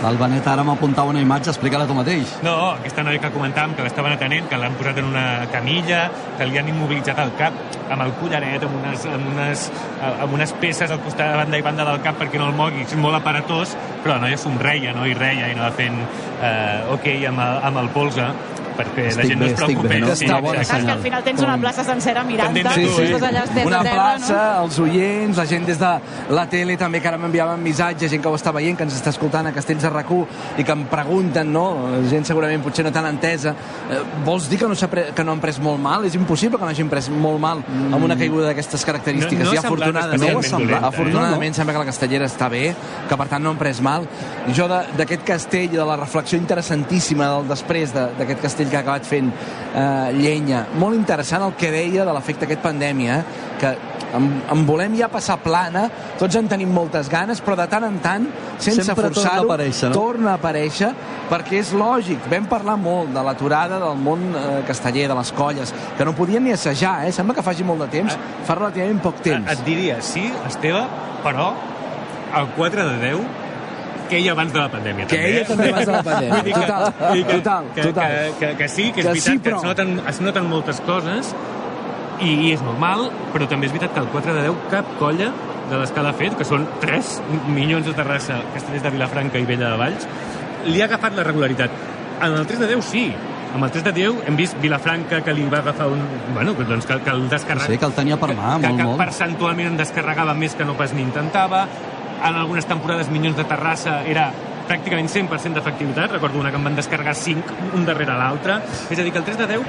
El Benet ara m'apuntava una imatge, explica-la tu mateix. No, aquesta noia que comentàvem, que l'estaven atenent, que l'han posat en una camilla, que li han immobilitzat el cap amb el collaret, amb unes, amb unes, amb unes peces al costat de banda i banda del cap perquè no el mogui, és molt aparatós, però la noia somreia, no? I reia, i anava fent eh, ok amb el, amb el polze, perquè la Estic gent no bé, es estic preocupi. bé, no? Sí, Està bona. Saps que al final tens una plaça sencera mirant-te sí, eh? sí. allà estem Una terra, plaça, no? els oients, la gent des de la tele també que ara m'enviaven missatges, gent que ho està veient, que ens està escoltant a Castells de rac i que em pregunten, no? Gent segurament potser no tan entesa. Eh, vols dir que no, que no han pres molt mal? És impossible que no hagin pres molt mal amb una caiguda d'aquestes característiques. No- no I semblat afortunadament, especialment dolenta, eh? afortunadament sembla que la castellera està bé, que per tant no han pres mal. Jo d'aquest castell, de la reflexió interessantíssima del després de- d'aquest castell que ha acabat fent eh, llenya, molt interessant el que deia de l'efecte aquest pandèmia, eh? que en, en volem ja passar plana, tots en tenim moltes ganes, però de tant en tant, sense torna a forçar-ho, aparèixer, no? torna a aparèixer, perquè és lògic. Vam parlar molt de l'aturada del món eh, casteller, de les colles, que no podien ni assajar, eh? Sembla que faci molt de temps, fa relativament poc temps. Et diria, sí, Esteve, però el 4 de 10 que ella abans de la pandèmia. Que també, ella eh? també abans de la pandèmia. Vull dir que- Total, vull dir que, total, que, total. Que, que, que sí, que és Que veritat sí, que però- es noten, es noten moltes coses i, i és normal, però també és veritat que el 4 de 10 cap colla de les que l'ha fet, que són 3 milions de Terrassa, Castellers de Vilafranca i Vella de Valls, li ha agafat la regularitat. En el 3 de 10 sí, amb el 3 de 10 hem vist Vilafranca que li va agafar un... Bueno, que, doncs, que, que el descarrega... Sí, que el tenia per mà, que, molt, que molt. percentualment en descarregava més que no pas n'intentava. En algunes temporades Minyons de Terrassa era pràcticament 100% d'efectivitat. Recordo una que en van descarregar 5, un darrere l'altre. És a dir, que el 3 de 10,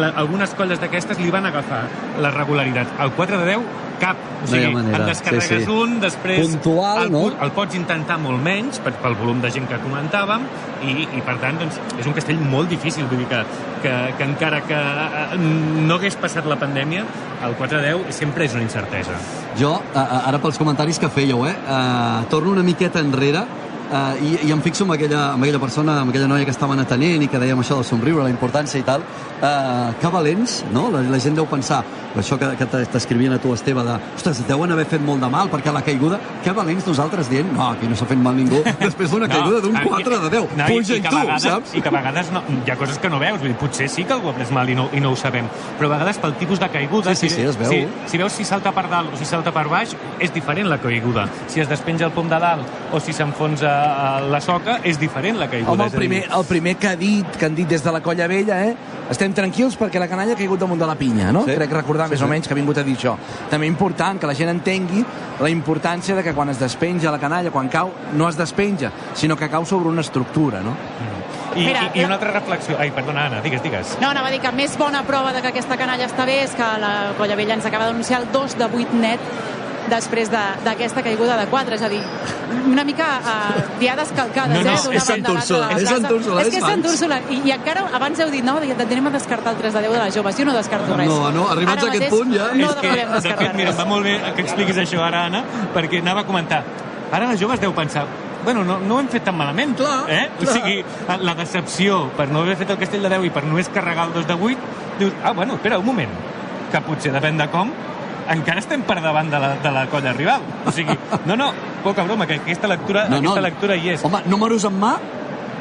la, algunes colles d'aquestes li van agafar la regularitat. El 4 de 10, cap. O No sigui, manera. en descarregues Sí, sí. un, després... Puntual, el, no? El pots intentar molt menys, per, pel volum de gent que comentàvem, i, i per tant, doncs, és un castell molt difícil. Vull dir que, que, que encara que eh, no hagués passat la pandèmia, el 4 de 10 sempre és una incertesa. Jo, ara pels comentaris que fèieu, eh, uh, torno una miqueta enrere uh, i, i em fixo en aquella, en aquella persona, en aquella noia que estaven atenent i que dèiem això del somriure, la importància i tal. Uh, que valents, no? La, la gent deu pensar, això que, que t'escrivien a tu, Esteve, de, ostres, deuen haver fet molt de mal perquè la caiguda, que valents nosaltres dient, no, aquí no s'ha fet mal ningú, [LAUGHS] després d'una caiguda d'un 4 de 10. No, Puja i, i, tu, vegades, saps? I que a vegades no, hi ha coses que no veus. Vull dir, potser sí que algú ha pres mal i no, i no ho sabem. Però a vegades pel tipus de caiguda... Sí, sí, sí, es veu. Si, si veus si salta per dalt o si salta per baix, és diferent la caiguda. Si es despenja el pom de dalt o si s'enfonsa eh, la soca, és diferent la caiguda. Home, el primer, el primer que ha dit, que han dit des de la colla vella, eh? Estem tranquils perquè la canalla ha caigut damunt de la pinya, no? Sí. Crec recordar Sí, més sí. o menys que ha vingut a dir això. També important que la gent entengui la importància de que quan es despenja la canalla, quan cau, no es despenja, sinó que cau sobre una estructura, no? I, Mira, i, I una altra reflexió... Ai, perdona, Anna, digues, digues. No, anava a dir que més bona prova de que aquesta canalla està bé és que la Colla Vella ens acaba d'anunciar el 2 de 8 net després de- d'aquesta caiguda de 4, és a dir, una mica uh, diades calcades, No, no, eh? és d'una Sant de la Úrsula, és. Sant Úrsula, És és que és Sant. Úrsula, i, i encara abans heu dit, no, anem a descartar el 3 de 10 de les joves, jo no descarto res. No, no, arribats Ara a aquest mateix punt ja- No és que, podem de descartar fet, mira, res. va molt bé que expliquis això ara, Anna, perquè anava a comentar. Ara les joves deu pensar, bueno, no, no ho hem fet tan malament. Clar, eh? clar. O sigui, la decepció per no haver fet el castell de 10 i per només carregar el 2 de 8, dius, ah, bueno, espera, un moment, que potser depèn de com, encara estem per davant de la, de la colla rival. O sigui, no, no, poca broma, que aquesta lectura, No, no. aquesta lectura hi és. Home, números en mà,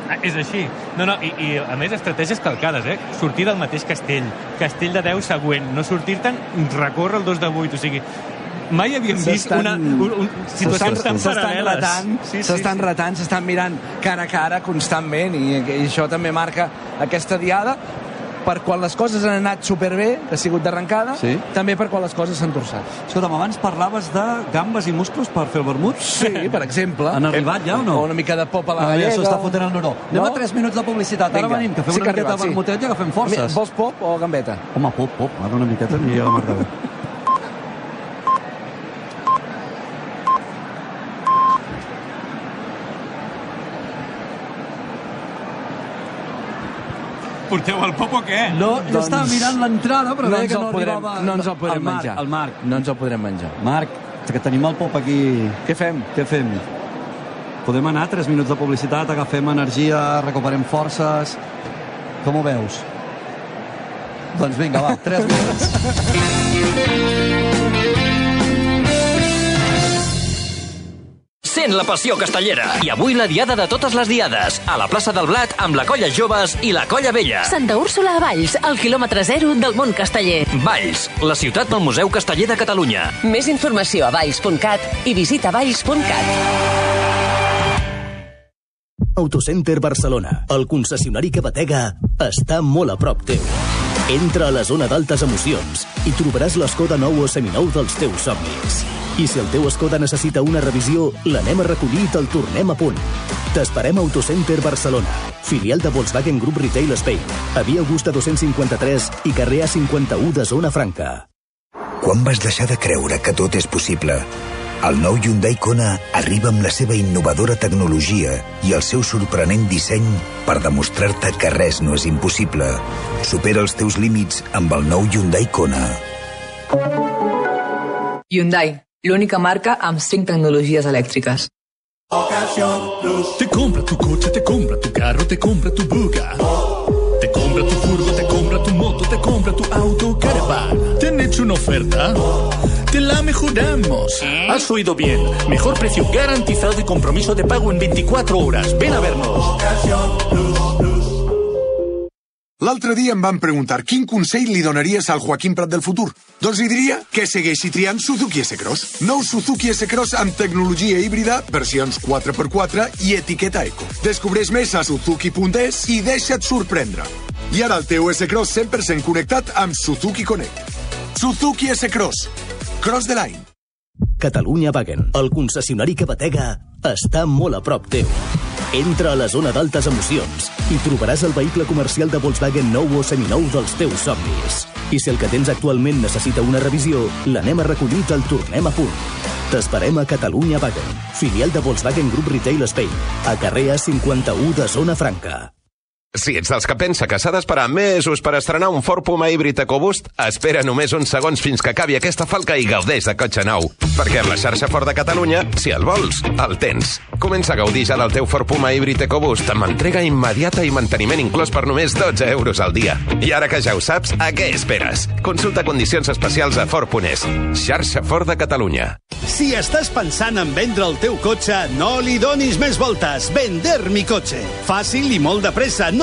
Ah, És així. No, no, i, i a més estratègies calcades, eh? Sortir del mateix castell, castell de 10 següent, no sortir-te'n, recórrer el 2 de 8, o sigui, mai havíem vist una, un, un, situacions tan S'estan paral·leles. retant, s'estan retant, s'estan mirant cara a cara constantment i, i això també marca aquesta diada per quan les coses han anat superbé, que ha sigut d'arrencada, Sí. també per quan les coses s'han torçat. Escolta'm, abans parlaves de gambes i musclos per fer el vermut? Sí, per exemple. Han arribat ja o no? O una mica de pop a la Ah, ja gallega. s'ho està fotent el noró. Anem No? a 3 minuts de publicitat. Ara Vinga. venim, que fem Sí una miqueta de sí. vermutet i agafem forces. Vols pop o gambeta? Home, pop, pop. Ara una miqueta aniria a la mar Porteu el pop o què? No, jo Doncs- estava mirant l'entrada, però no veia ens que el no podrem, arribava... no ens el podrem el Marc, menjar. El Marc. No ens el podrem menjar. Marc, que tenim el pop aquí. Què fem? Què fem? Podem anar 3 minuts de publicitat, agafem energia, recuperem forces... Com ho veus? Doncs vinga, va, 3 minuts. [LAUGHS] Sent la passió castellera. I avui la diada de totes les diades. A la plaça del Blat amb la colla joves i la colla vella. Santa Úrsula a Valls, al quilòmetre zero del món casteller. Valls, la ciutat del Museu Casteller de Catalunya. Més informació a valls.cat i visita valls.cat. Autocenter Barcelona, el concessionari que batega, està molt a prop teu. Entra a la zona d'altes emocions i trobaràs l'Escoda nou o seminou dels teus somnis. I si el teu Skoda necessita una revisió, l'anem a recollir i te'l tornem a punt. T'esperem a Autocenter Barcelona, filial de Volkswagen Group Retail Spain, a Via Augusta 253 i carrer A51 de Zona Franca. Quan vas deixar de creure que tot és possible? El nou Hyundai Kona arriba amb la seva innovadora tecnologia i el seu sorprenent disseny per demostrar-te que res no és impossible. Supera els teus límits amb el nou Hyundai Kona. Hyundai, l'única marca amb 5 tecnologies elèctriques. Te compra tu coche, te compra tu carro, te compra tu buga. Te compra tu furgo, te compra tu moto, te compra tu auto caravan. ¿Te han hecho una oferta? Te la mejoramos. Has oído bien. Mejor precio garantizado y compromiso de pago en 24 horas. Ven a vernos. L'altre dia em van preguntar quin consell li donaries al Joaquim Prat del futur. Doncs li diria que segueixi triant Suzuki S-Cross. Nou Suzuki S-Cross amb tecnologia híbrida, versions 4x4 i etiqueta eco. Descobreix més a suzuki.es i deixa't sorprendre. I ara el teu S-Cross 100% connectat amb Suzuki Connect. Suzuki S-Cross. Cross the line. Catalunya Wagen, el concessionari que batega, està molt a prop teu. Entra a la zona d'altes emocions i trobaràs el vehicle comercial de Volkswagen nou o seminou dels teus somnis. I si el que tens actualment necessita una revisió, l'anem a recollir i te'l tornem a punt. T'esperem a Catalunya Wagen, filial de Volkswagen Group Retail Spain, a carrer A51 de Zona Franca. Si ets dels que pensa que s'ha d'esperar mesos per estrenar un Ford Puma híbrid EcoBoost, espera només uns segons fins que acabi aquesta falca i gaudeix de cotxe nou. Perquè amb la xarxa Ford de Catalunya, si el vols, el tens. Comença a gaudir ja del teu Ford Puma híbrid EcoBoost amb entrega immediata i manteniment inclòs per només 12 euros al dia. I ara que ja ho saps, a què esperes? Consulta condicions especials a Ford.es. Xarxa Ford de Catalunya. Si estàs pensant en vendre el teu cotxe, no li donis més voltes. Vender mi cotxe. Fàcil i molt de pressa, no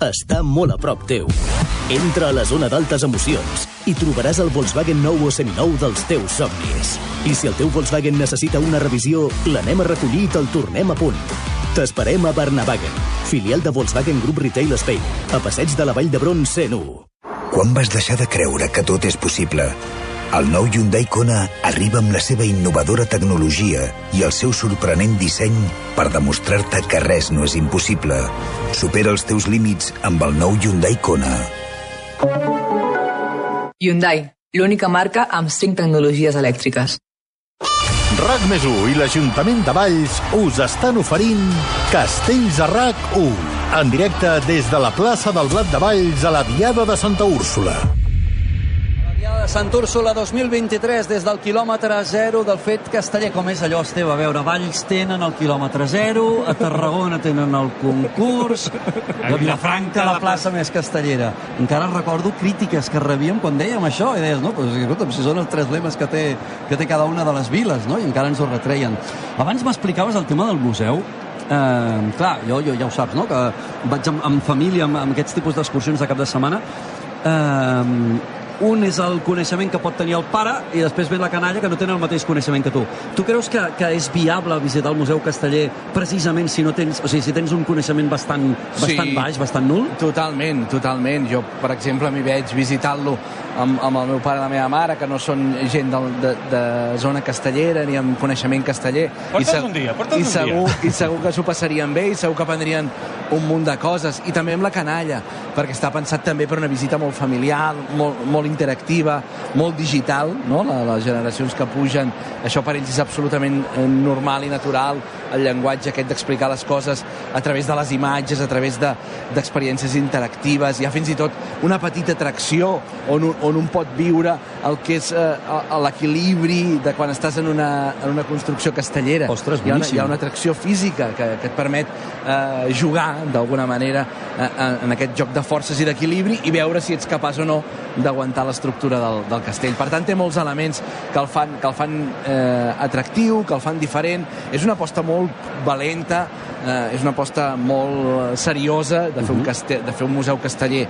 està molt a prop teu. Entra a la zona d'altes emocions i trobaràs el Volkswagen nou o seminou dels teus somnis. I si el teu Volkswagen necessita una revisió, l'anem a recollir i te'l tornem a punt. T'esperem a Barnavagen, filial de Volkswagen Group Retail Spain, a Passeig de la Vall d'Hebron 101. Quan vas deixar de creure que tot és possible? El nou Hyundai Kona arriba amb la seva innovadora tecnologia i el seu sorprenent disseny per demostrar-te que res no és impossible. Supera els teus límits amb el nou Hyundai Kona. Hyundai, l'única marca amb 5 tecnologies elèctriques. RAC més 1 i l'Ajuntament de Valls us estan oferint Castells a RAC 1, en directe des de la plaça del Blat de Valls a la Diada de Santa Úrsula. Sant Úrsula 2023 des del quilòmetre zero del fet casteller. Com és allò, Esteve? A veure, Valls tenen el quilòmetre zero, a Tarragona tenen el concurs, [LAUGHS] a Vilafranca la plaça més castellera. Encara recordo crítiques que rebíem quan dèiem això, i deies, no, pues, escolta, si són els tres lemes que té, que té cada una de les viles, no? i encara ens ho retreien. Abans m'explicaves el tema del museu, Eh, clar, jo, jo ja ho saps, no? que vaig amb, amb família, amb, amb aquests tipus d'excursions de cap de setmana, eh, un és el coneixement que pot tenir el pare i després ve la canalla que no tenen el mateix coneixement que tu. Tu creus que, que és viable visitar el Museu Casteller precisament si no tens, o sigui, si tens un coneixement bastant, bastant Sí. baix, bastant nul? Totalment, totalment. Jo, per exemple, m'hi veig visitant-lo amb, amb el meu pare i la meva mare, que no són gent del, de, de zona castellera ni amb coneixement casteller. Porta'ls se- un dia, porta'ls i un segur, dia. I segur que s'ho passarien bé i segur que aprendrien un munt de coses. I també amb la canalla, perquè està pensat també per una visita molt familiar, molt, molt interactiva, molt digital, no? La, les generacions que pugen, això per ells és absolutament eh, normal i natural, el llenguatge aquest d'explicar les coses a través de les imatges, a través de- d'experiències interactives, hi ha fins i tot una petita atracció on, on un pot viure el que és eh, l'equilibri de quan estàs en una, en una construcció castellera. Ostres, hi, ha una, hi ha una atracció física que, que et permet eh, jugar d'alguna manera eh, en aquest joc de forces i d'equilibri i veure si ets capaç o no d'aguantar l'estructura del, del castell. Per tant, té molts elements que el fan, que el fan eh, atractiu, que el fan diferent. És una aposta molt valenta, eh, és una aposta molt seriosa de fer, un, castell, de fer un museu casteller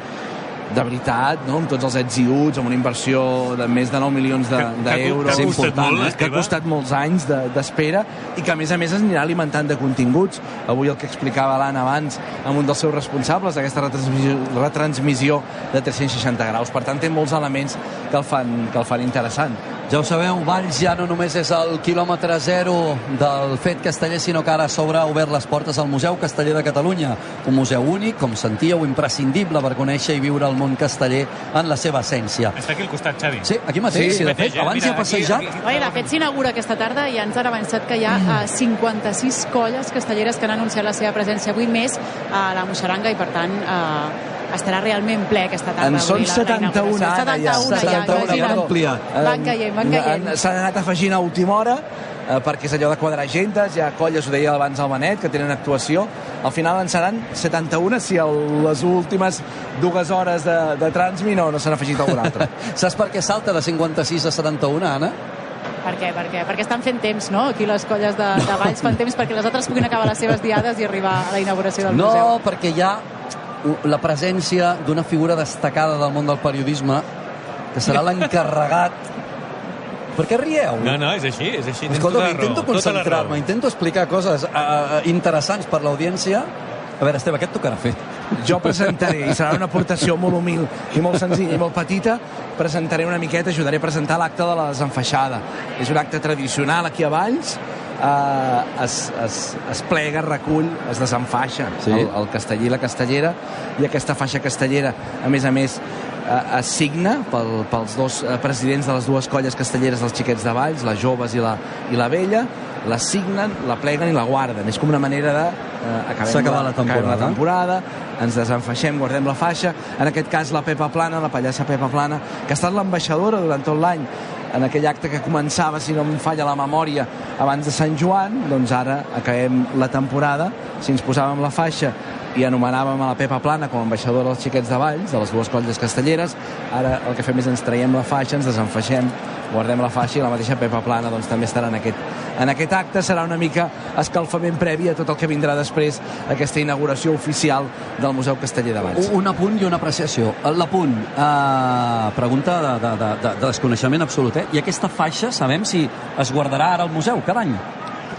de veritat, no? amb tots els ets i uts, amb una inversió de més de 9 milions de- Que- que d'euros. que ha important, molt, eh? que ha costat molts anys de- d'espera i que a més a més es anirà alimentant de continguts. Avui el que explicava l'Anna abans amb un dels seus responsables d'aquesta retransmissió, retransmissió de 360 graus. Per tant, té molts elements que el fan, que el fan interessant. Ja ho sabeu, Valls ja no només és el quilòmetre zero del fet casteller, sinó que ara s'obre obert les portes al Museu Casteller de Catalunya. Un museu únic, com sentíeu, imprescindible per conèixer i viure el món casteller en la seva essència. Està aquí al costat, Xavi. Sí, aquí mateix, sí, de fet, eh? abans Mira, hi ha passejat. aquí- aquí- Oi, de fet, s'inaugura aquesta tarda i ja ens han avançat que hi ha Mm. eh, 56 colles castelleres que han anunciat la seva presència avui més a la Moixeranga i, per tant, eh, estarà realment ple aquesta tarda. En són avui, la- la 71 inauguració. ara ja. 71 ja, 71, imagina't. àmplia. Van caient, van caient. Han- S'han anat afegint a última hora eh, perquè és allò de quadrar agendes, hi ha colles, ho deia abans el Benet, que tenen actuació. Al final en seran 71 si a les últimes dues hores de, de Transmi no, no s'han afegit algun altre. [LAUGHS] Saps per què salta de 56 a 71, Anna? Per què? Per què? Perquè estan fent temps, no? Aquí les colles de, de Valls fan temps perquè les altres puguin acabar les seves diades i arribar a la inauguració del museu. No, perquè hi ha la presència d'una figura destacada del món del periodisme que serà l'encarregat per què rieu? No, no, és així, és així. Escolta, tota intento tota concentrar-me, intento explicar coses uh, interessants per l'audiència. A veure, Esteve, què et tocarà fer? Jo presentaré, i serà una aportació molt humil i molt senzilla i molt petita, presentaré una miqueta, ajudaré a presentar l'acte de la desenfaixada. És un acte tradicional aquí a Valls, eh, es, es, es plega, es recull, es desenfaixa Sí. el, el casteller i la castellera, i aquesta faixa castellera, a més a més, eh, es signa pel, pels dos eh, presidents de les dues colles castelleres dels xiquets de Valls, les joves i la, i la vella, la signen, la pleguen i la guarden. És com una manera de... Eh, acabem la acabem temporada. la temporada, ens desenfaixem, guardem la faixa. En aquest cas, la Pepa Plana, la pallassa Pepa Plana, que ha estat l'ambaixadora durant tot l'any en aquell acte que començava, si no em falla la memòria, abans de Sant Joan, doncs ara acabem la temporada, si ens posàvem la faixa i anomenàvem a la Pepa Plana com a ambaixadora dels xiquets de Valls, de les dues colles castelleres, ara el que fem és ens traiem la faixa, ens desenfaixem, guardem la faixa i la mateixa Pepa Plana doncs, també estarà en aquest, en aquest acte. Serà una mica escalfament previ a tot el que vindrà després, aquesta inauguració oficial del Museu Casteller de Valls. Un apunt i una apreciació. L'apunt, eh, pregunta de, de, de, de desconeixement absolut, eh? I aquesta faixa, sabem si es guardarà ara al museu cada any?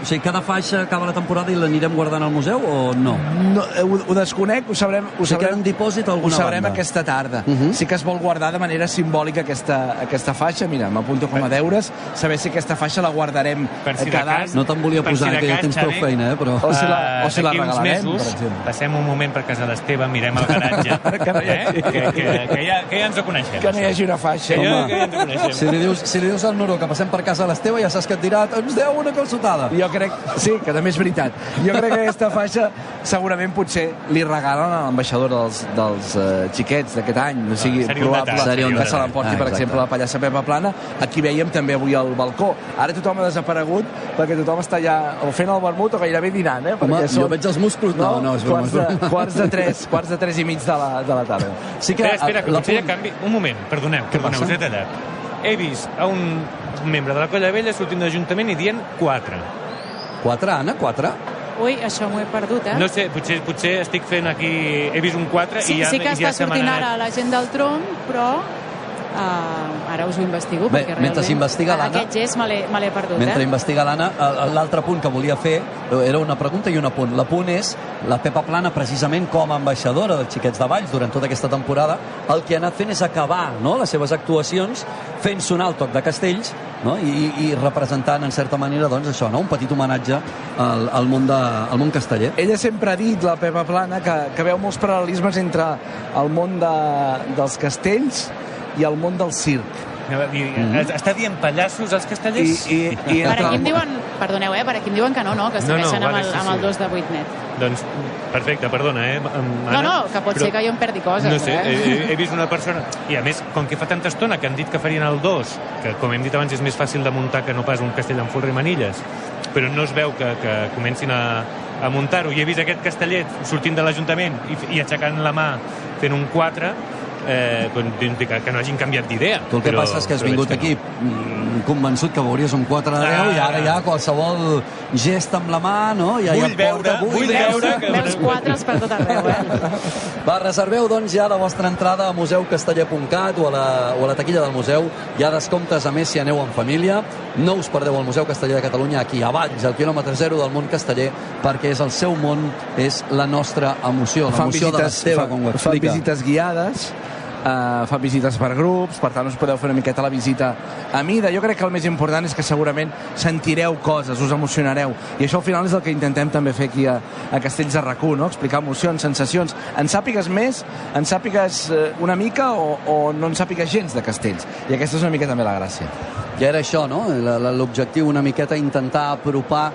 O sigui, cada faixa acaba la temporada i l'anirem guardant al museu o no? No, eh, ho, ho desconec, ho sabrem... Ho O sigui, sabrem, queda en dipòsit a ho alguna sabrem banda. aquesta tarda. Uh -huh. Sí que es vol guardar de manera simbòlica aquesta, aquesta faixa. Mira, m'apunto com a deures, saber si aquesta faixa la guardarem Per si de cada cas- any. No te'n volia Per posar, si de que ja tens prou feina, eh? Però... O si la- o si la regalarem, per mesos, exemple. passem un moment per casa l'Esteve, mirem el [LAUGHS] garatge, Que no hi eh? que, que, que, ja, que ja ens ho coneixem. Que no hi hagi una faixa. Que ja, que ja ens ho coneixem. Si li, dius, si li dius al Nuro que passem per casa l'Esteve, ja saps que et dirà ens deu una calçotada. Jo crec, sí, que també és veritat. Jo crec que aquesta faixa segurament potser li regalen a l'ambaixador dels, dels uh, xiquets d'aquest any. O sigui, seria un probable detall, seria un que se l'emporti, Ah, per exemple, la pallassa Pepa Plana. Aquí veiem també avui al balcó. Ara tothom ha desaparegut perquè tothom està ja o fent el vermut o gairebé dinant, eh? Home, Perquè jo veig els músculs... No, no, és broma, quarts, és broma. de, quarts de tres, quarts de tres i mig de la, de la tarda. Sí que Espera, espera, que la potser hi ha punt- canvi. Un moment, perdoneu, perdoneu, passa? us he tallat. He vist a un membre de la Colla Vella sortint de l'Ajuntament i dient 4. Quatre, Anna, quatre? Ui, això m'ho he perdut, eh? No sé, potser, potser estic fent aquí... He vist un 4 sí, i ja, sí que ja està sortint ara la gent del tronc, però uh, ara us ho investigo, Bé, perquè mentre realment s'investiga l'Anna- aquest gest me l'he perdut, Mentre eh? investiga l'Anna, l'altre punt que volia fer eh, era una pregunta i un apunt. L'apunt és la Pepa Plana, precisament com a ambaixadora dels xiquets de Valls durant tota aquesta temporada, el que ha anat fent és acabar no, les seves actuacions fent sonar el toc de castells no? I, i representant, en certa manera, doncs, això, no? un petit homenatge al, al, món de, al món casteller. Ella sempre ha dit, la Pepa Plana, que, que veu molts paral·lelismes entre el món de, dels castells i el món del circ. Anava a dir, Mhm. Està dient pallassos als castellers? I, i, i Per aquí em diuen, perdoneu, eh, per aquí em diuen que no, no, que No, no, segueixen amb, vale, el, sí, amb el sí. 2 de 8 net. Doncs, perfecte, perdona, eh? Anna, No, no, que pot però- ser que jo em perdi coses, No sé, eh? he, he vist una persona... I a més, com que fa tanta estona que han dit que farien el 2, que com hem dit abans és més fàcil de muntar que no pas un castell amb folre i manilles, però no es veu que, que comencin a, a muntar-ho. I he vist aquest castellet sortint de l'Ajuntament i, i aixecant la mà fent un 4, eh, doncs, que, que no hagin canviat d'idea. Tu el que Però- passa és que has vingut veig aquí mm, convençut que veuries un 4 de 10 Ah. i ara ja qualsevol gest amb la mà, no? Ja, Vull ja et porta, veure, vull veure que- Veus quatres per tot arreu, eh? [LAUGHS] Va, reserveu doncs ja la vostra entrada a museucasteller.cat o, a la, o a la taquilla del museu. Hi ha descomptes, a més, si aneu en família. No us perdeu el Museu Casteller de Catalunya aquí a Valls, al quilòmetre zero del món casteller, perquè és el seu món, és la nostra emoció, l'emoció de l'Esteve, com ho fan explica. visites guiades, uh, fan visites per grups, per tant us podeu fer una miqueta la visita a mida. Jo crec que el més important és que segurament sentireu coses, us emocionareu. I això al final és el que intentem també fer aquí a, a Castells de rac no? explicar emocions, sensacions. En sàpigues més, en sàpigues eh, una mica o, o no en sàpigues gens de castells. I aquesta és una mica també la gràcia. Ja era això, no? L'objectiu una miqueta intentar apropar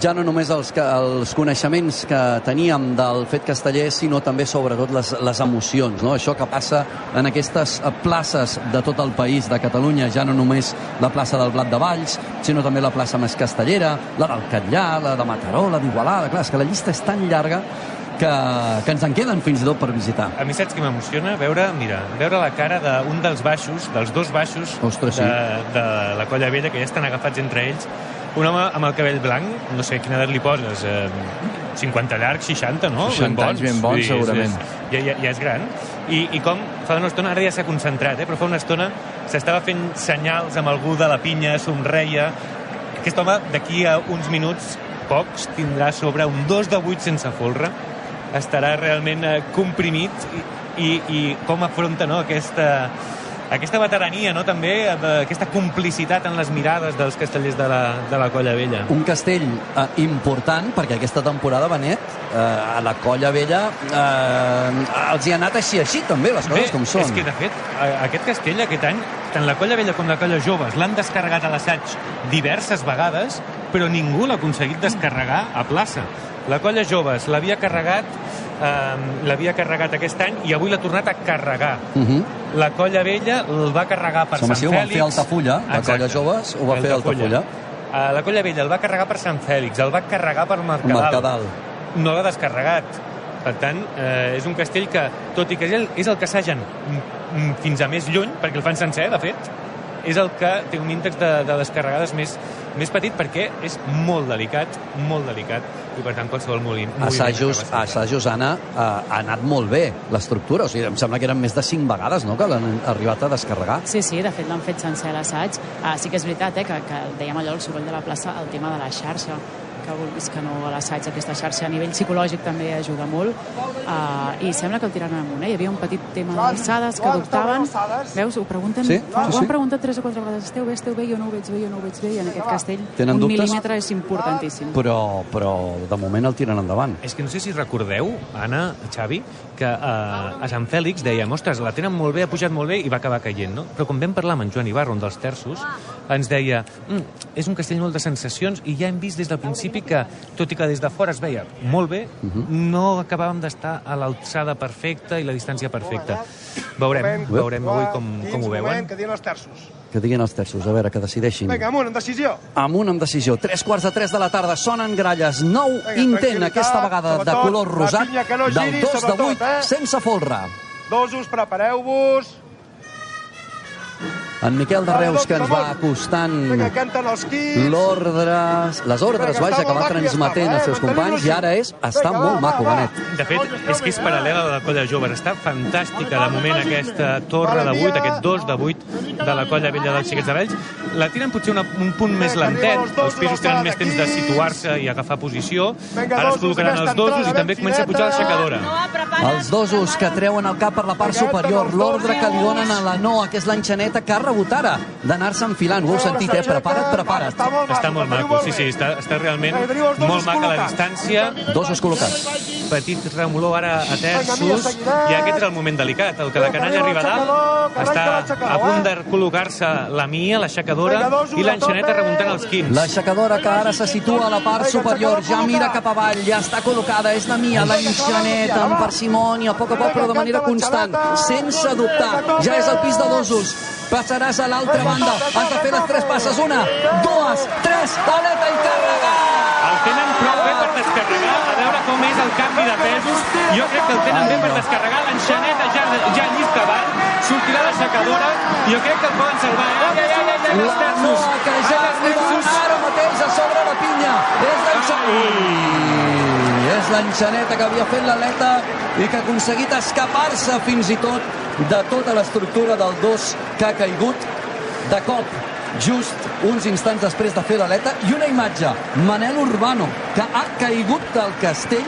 ja no només els, els coneixements que teníem del fet casteller, sinó també sobretot les, les emocions, no? Això que passa en aquestes places de tot el país de Catalunya, ja no només la plaça del Blat de Valls, sinó també la plaça més castellera, la del Catllà, la de Mataró, la d'Igualada, clar, és que la llista és tan llarga que, que ens en queden fins i tot per visitar. A mi saps què m'emociona? Veure, mira, veure la cara d'un dels baixos, dels dos baixos Ostres, sí. de, de la Colla Vella, que ja estan agafats entre ells. Un home amb el cabell blanc, no sé quina edat li poses, eh, 50 llarg, 60, no? 60 anys ben bons, dir, segurament. És, ja, ja, ja és gran. I, I com fa una estona, ara ja s'ha concentrat, eh, però fa una estona s'estava fent senyals amb algú de la pinya, somreia. Aquest home, d'aquí a uns minuts, pocs, tindrà sobre un 2 de 8 sense folre, estarà realment eh, comprimit i, i, i com afronta no, aquesta, aquesta veterania, no, també, eh, aquesta complicitat en les mirades dels castellers de la, de la Colla Vella. un castell eh, important perquè aquesta temporada, Benet, eh, a la Colla Vella eh, els hi ha anat així així també, les coses Bé, com són. És que, de fet, aquest castell aquest any, tant la Colla Vella com la Colla Joves l'han descarregat a l'assaig diverses vegades, però ningú l'ha aconseguit descarregar a plaça. La Colla Joves l'havia carregat eh, l'havia carregat aquest any i avui l'ha tornat a carregar. Uh -huh. La Colla Vella el va carregar per Home, Sant sí, ho van Fèlix. fer a Altafulla, la Exacte. Colla Joves ho va fer a Altafulla. Uh, la Colla Vella el va carregar per Sant Fèlix, el va carregar per Mercadal. Mercadal. No l'ha descarregat. Per tant, eh, és un castell que, tot i que és el, és el que assagen fins a més lluny, perquè el fan sencer, de fet, és el que té un índex de, de descarregades més, més petit perquè és molt delicat, molt delicat, i per tant qualsevol molí, Assajos, assajos Anna, ha, ha anat molt bé l'estructura, o sigui, em sembla que eren més de 5 vegades no, que l'han arribat a descarregar. Sí, sí, de fet l'han fet sencer l'assaig. Ah, sí que és veritat eh, que, que dèiem allò, el soroll de la plaça, el tema de la xarxa que vulguis que no a l'assaig aquesta xarxa. A nivell psicològic també ajuda molt. Uh, i sembla que el tiraran amunt eh? hi havia un petit tema d'alçades que dubtaven. Veus, ho pregunten? Sí, fa- sí, ho sí. han preguntat tres o quatre vegades. Esteu bé, esteu bé, jo no ho veig bé, jo no ho veig bé. I en aquest castell Tenen un dubtes? mil·límetre és importantíssim. Però, però de moment el tiren endavant. És que no sé si recordeu, Anna, Xavi, que eh, a Sant Fèlix dèiem, ostres, la tenen molt bé, ha pujat molt bé i va acabar caient, no? Però quan vam parlar amb en Joan Ibarra, un dels terços, ens deia, mm, és un castell molt de sensacions i ja hem vist des del principi que, tot i que des de fora es veia molt bé, no acabàvem d'estar a l'alçada perfecta i la distància perfecta. Veurem, veurem avui com, com ho veuen. Que diuen els terços. Que diguin els terços, a veure, que decideixin. Vinga, amunt, en decisió. Amunt amb decisió. Tres quarts de tres de la tarda, sonen gralles. Nou Vinga, intent, aquesta vegada de sobretot, color la rosat, no del giri, 2 de sobretot, 8, eh? sense folre. Dosos, prepareu-vos. En Miquel de Reus, que ens va acostant l'ordre, les ordres, vaja, que va transmetent als eh? seus companys, i ara és, està molt maco, Benet. De fet, és que és paral·lela a la colla joves. Està fantàstica, de moment, aquesta torre de 8, aquest 2 de 8 de la colla vella dels Xiquets de Vells. La tiren potser una, un punt més lentet. Els pisos tenen més temps de situar-se i agafar posició. Ara es col·locaran els dosos i també comença a pujar l'aixecadora. Els dosos que treuen el cap per la part superior, l'ordre que li donen a la Noa, que és l'enxaneta, que ha rebut ara d'anar-se enfilant. Ho heu sentit, eh? Prepara't, prepara't. Està molt maco, sí, sí, està, està realment molt maca la distància. Dosos col·locats. Petit remolor ara a terços, i aquest és el moment delicat, el que la canalla arriba a dalt, està a punt de col·locar-se la Mia, l'aixecadora, i l'enxaneta remuntant els quins. L'aixecadora que ara se situa a la part superior, ja mira cap avall, ja està col·locada, és la Mia, l'enxaneta, amb parsimònia, a poc a poc, però de manera constant, sense dubtar. Ja és el pis de dosos. Passaràs a l'altra banda, has de fer les tres passes, una, dues, tres, aleta i carregar! El tenen prou bé per descarregar, a veure com és el canvi de pesos. Jo crec que el tenen bé per descarregar. L'enxaneta ja, ja llis cavall, sortirà l'aixecadora. Jo crec que el poden salvar. Ai, ai, ai, ai, ai, els La terços. Noa que ja arriba ara mateix a sobre la pinya. És l'enxaneta. És l'enxaneta que havia fet l'aleta i que ha aconseguit escapar-se fins i tot de tota l'estructura del 2 que ha caigut de cop just uns instants després de fer l'aleta i una imatge, Manel Urbano que ha caigut del castell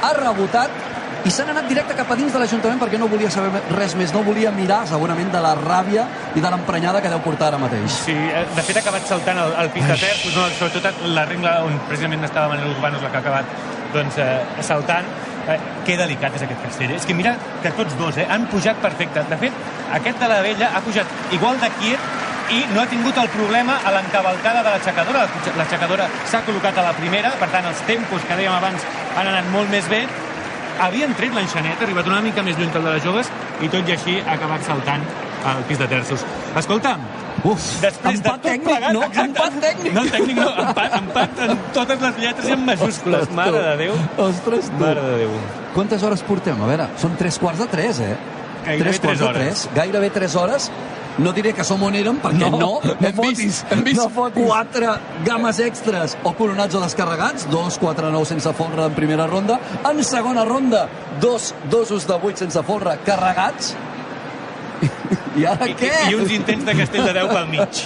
ha rebotat i s'han anat directe cap a dins de l'Ajuntament perquè no volia saber res més, no volia mirar segurament de la ràbia i de l'emprenyada que deu portar ara mateix. Sí, eh, de fet ha acabat saltant el, el pis de terços, no? sobretot la regla on precisament estava Manel Urbano és la que ha acabat doncs, eh, saltant. Eh, que delicat és aquest castell. És que mira que tots dos eh, han pujat perfecte. De fet, aquest de la vella ha pujat igual de quiet i no ha tingut el problema a l'encavalcada de l'aixecadora. L'aixecadora s'ha col·locat a la primera, per tant, els tempos que dèiem abans han anat molt més bé. Havien tret ha arribat una mica més lluny que el de les joves, i tot i així ha acabat saltant al pis de terços. Escolta, Uf, després de tot tècnic, plegat... no? exacte, Empat tècnic. No, tècnic no, empat, empat en totes les lletres i en majúscules. Ostres, Mare tu. de Déu. Ostres, tu. Mare de Déu. Quantes hores portem? A veure, són tres quarts de tres, eh? Gairebé tres quarts tres de hores. tres. Gairebé tres hores. No diré que som on érem, perquè no, No, no, no hem, fotis, vist, hem vist quatre games extres o coronats o descarregats, dos 4-9 sense folre en primera ronda, en segona ronda, dos dosos de 8 sense folre carregats, i ara I, què? I uns intents de castell de Déu pel mig.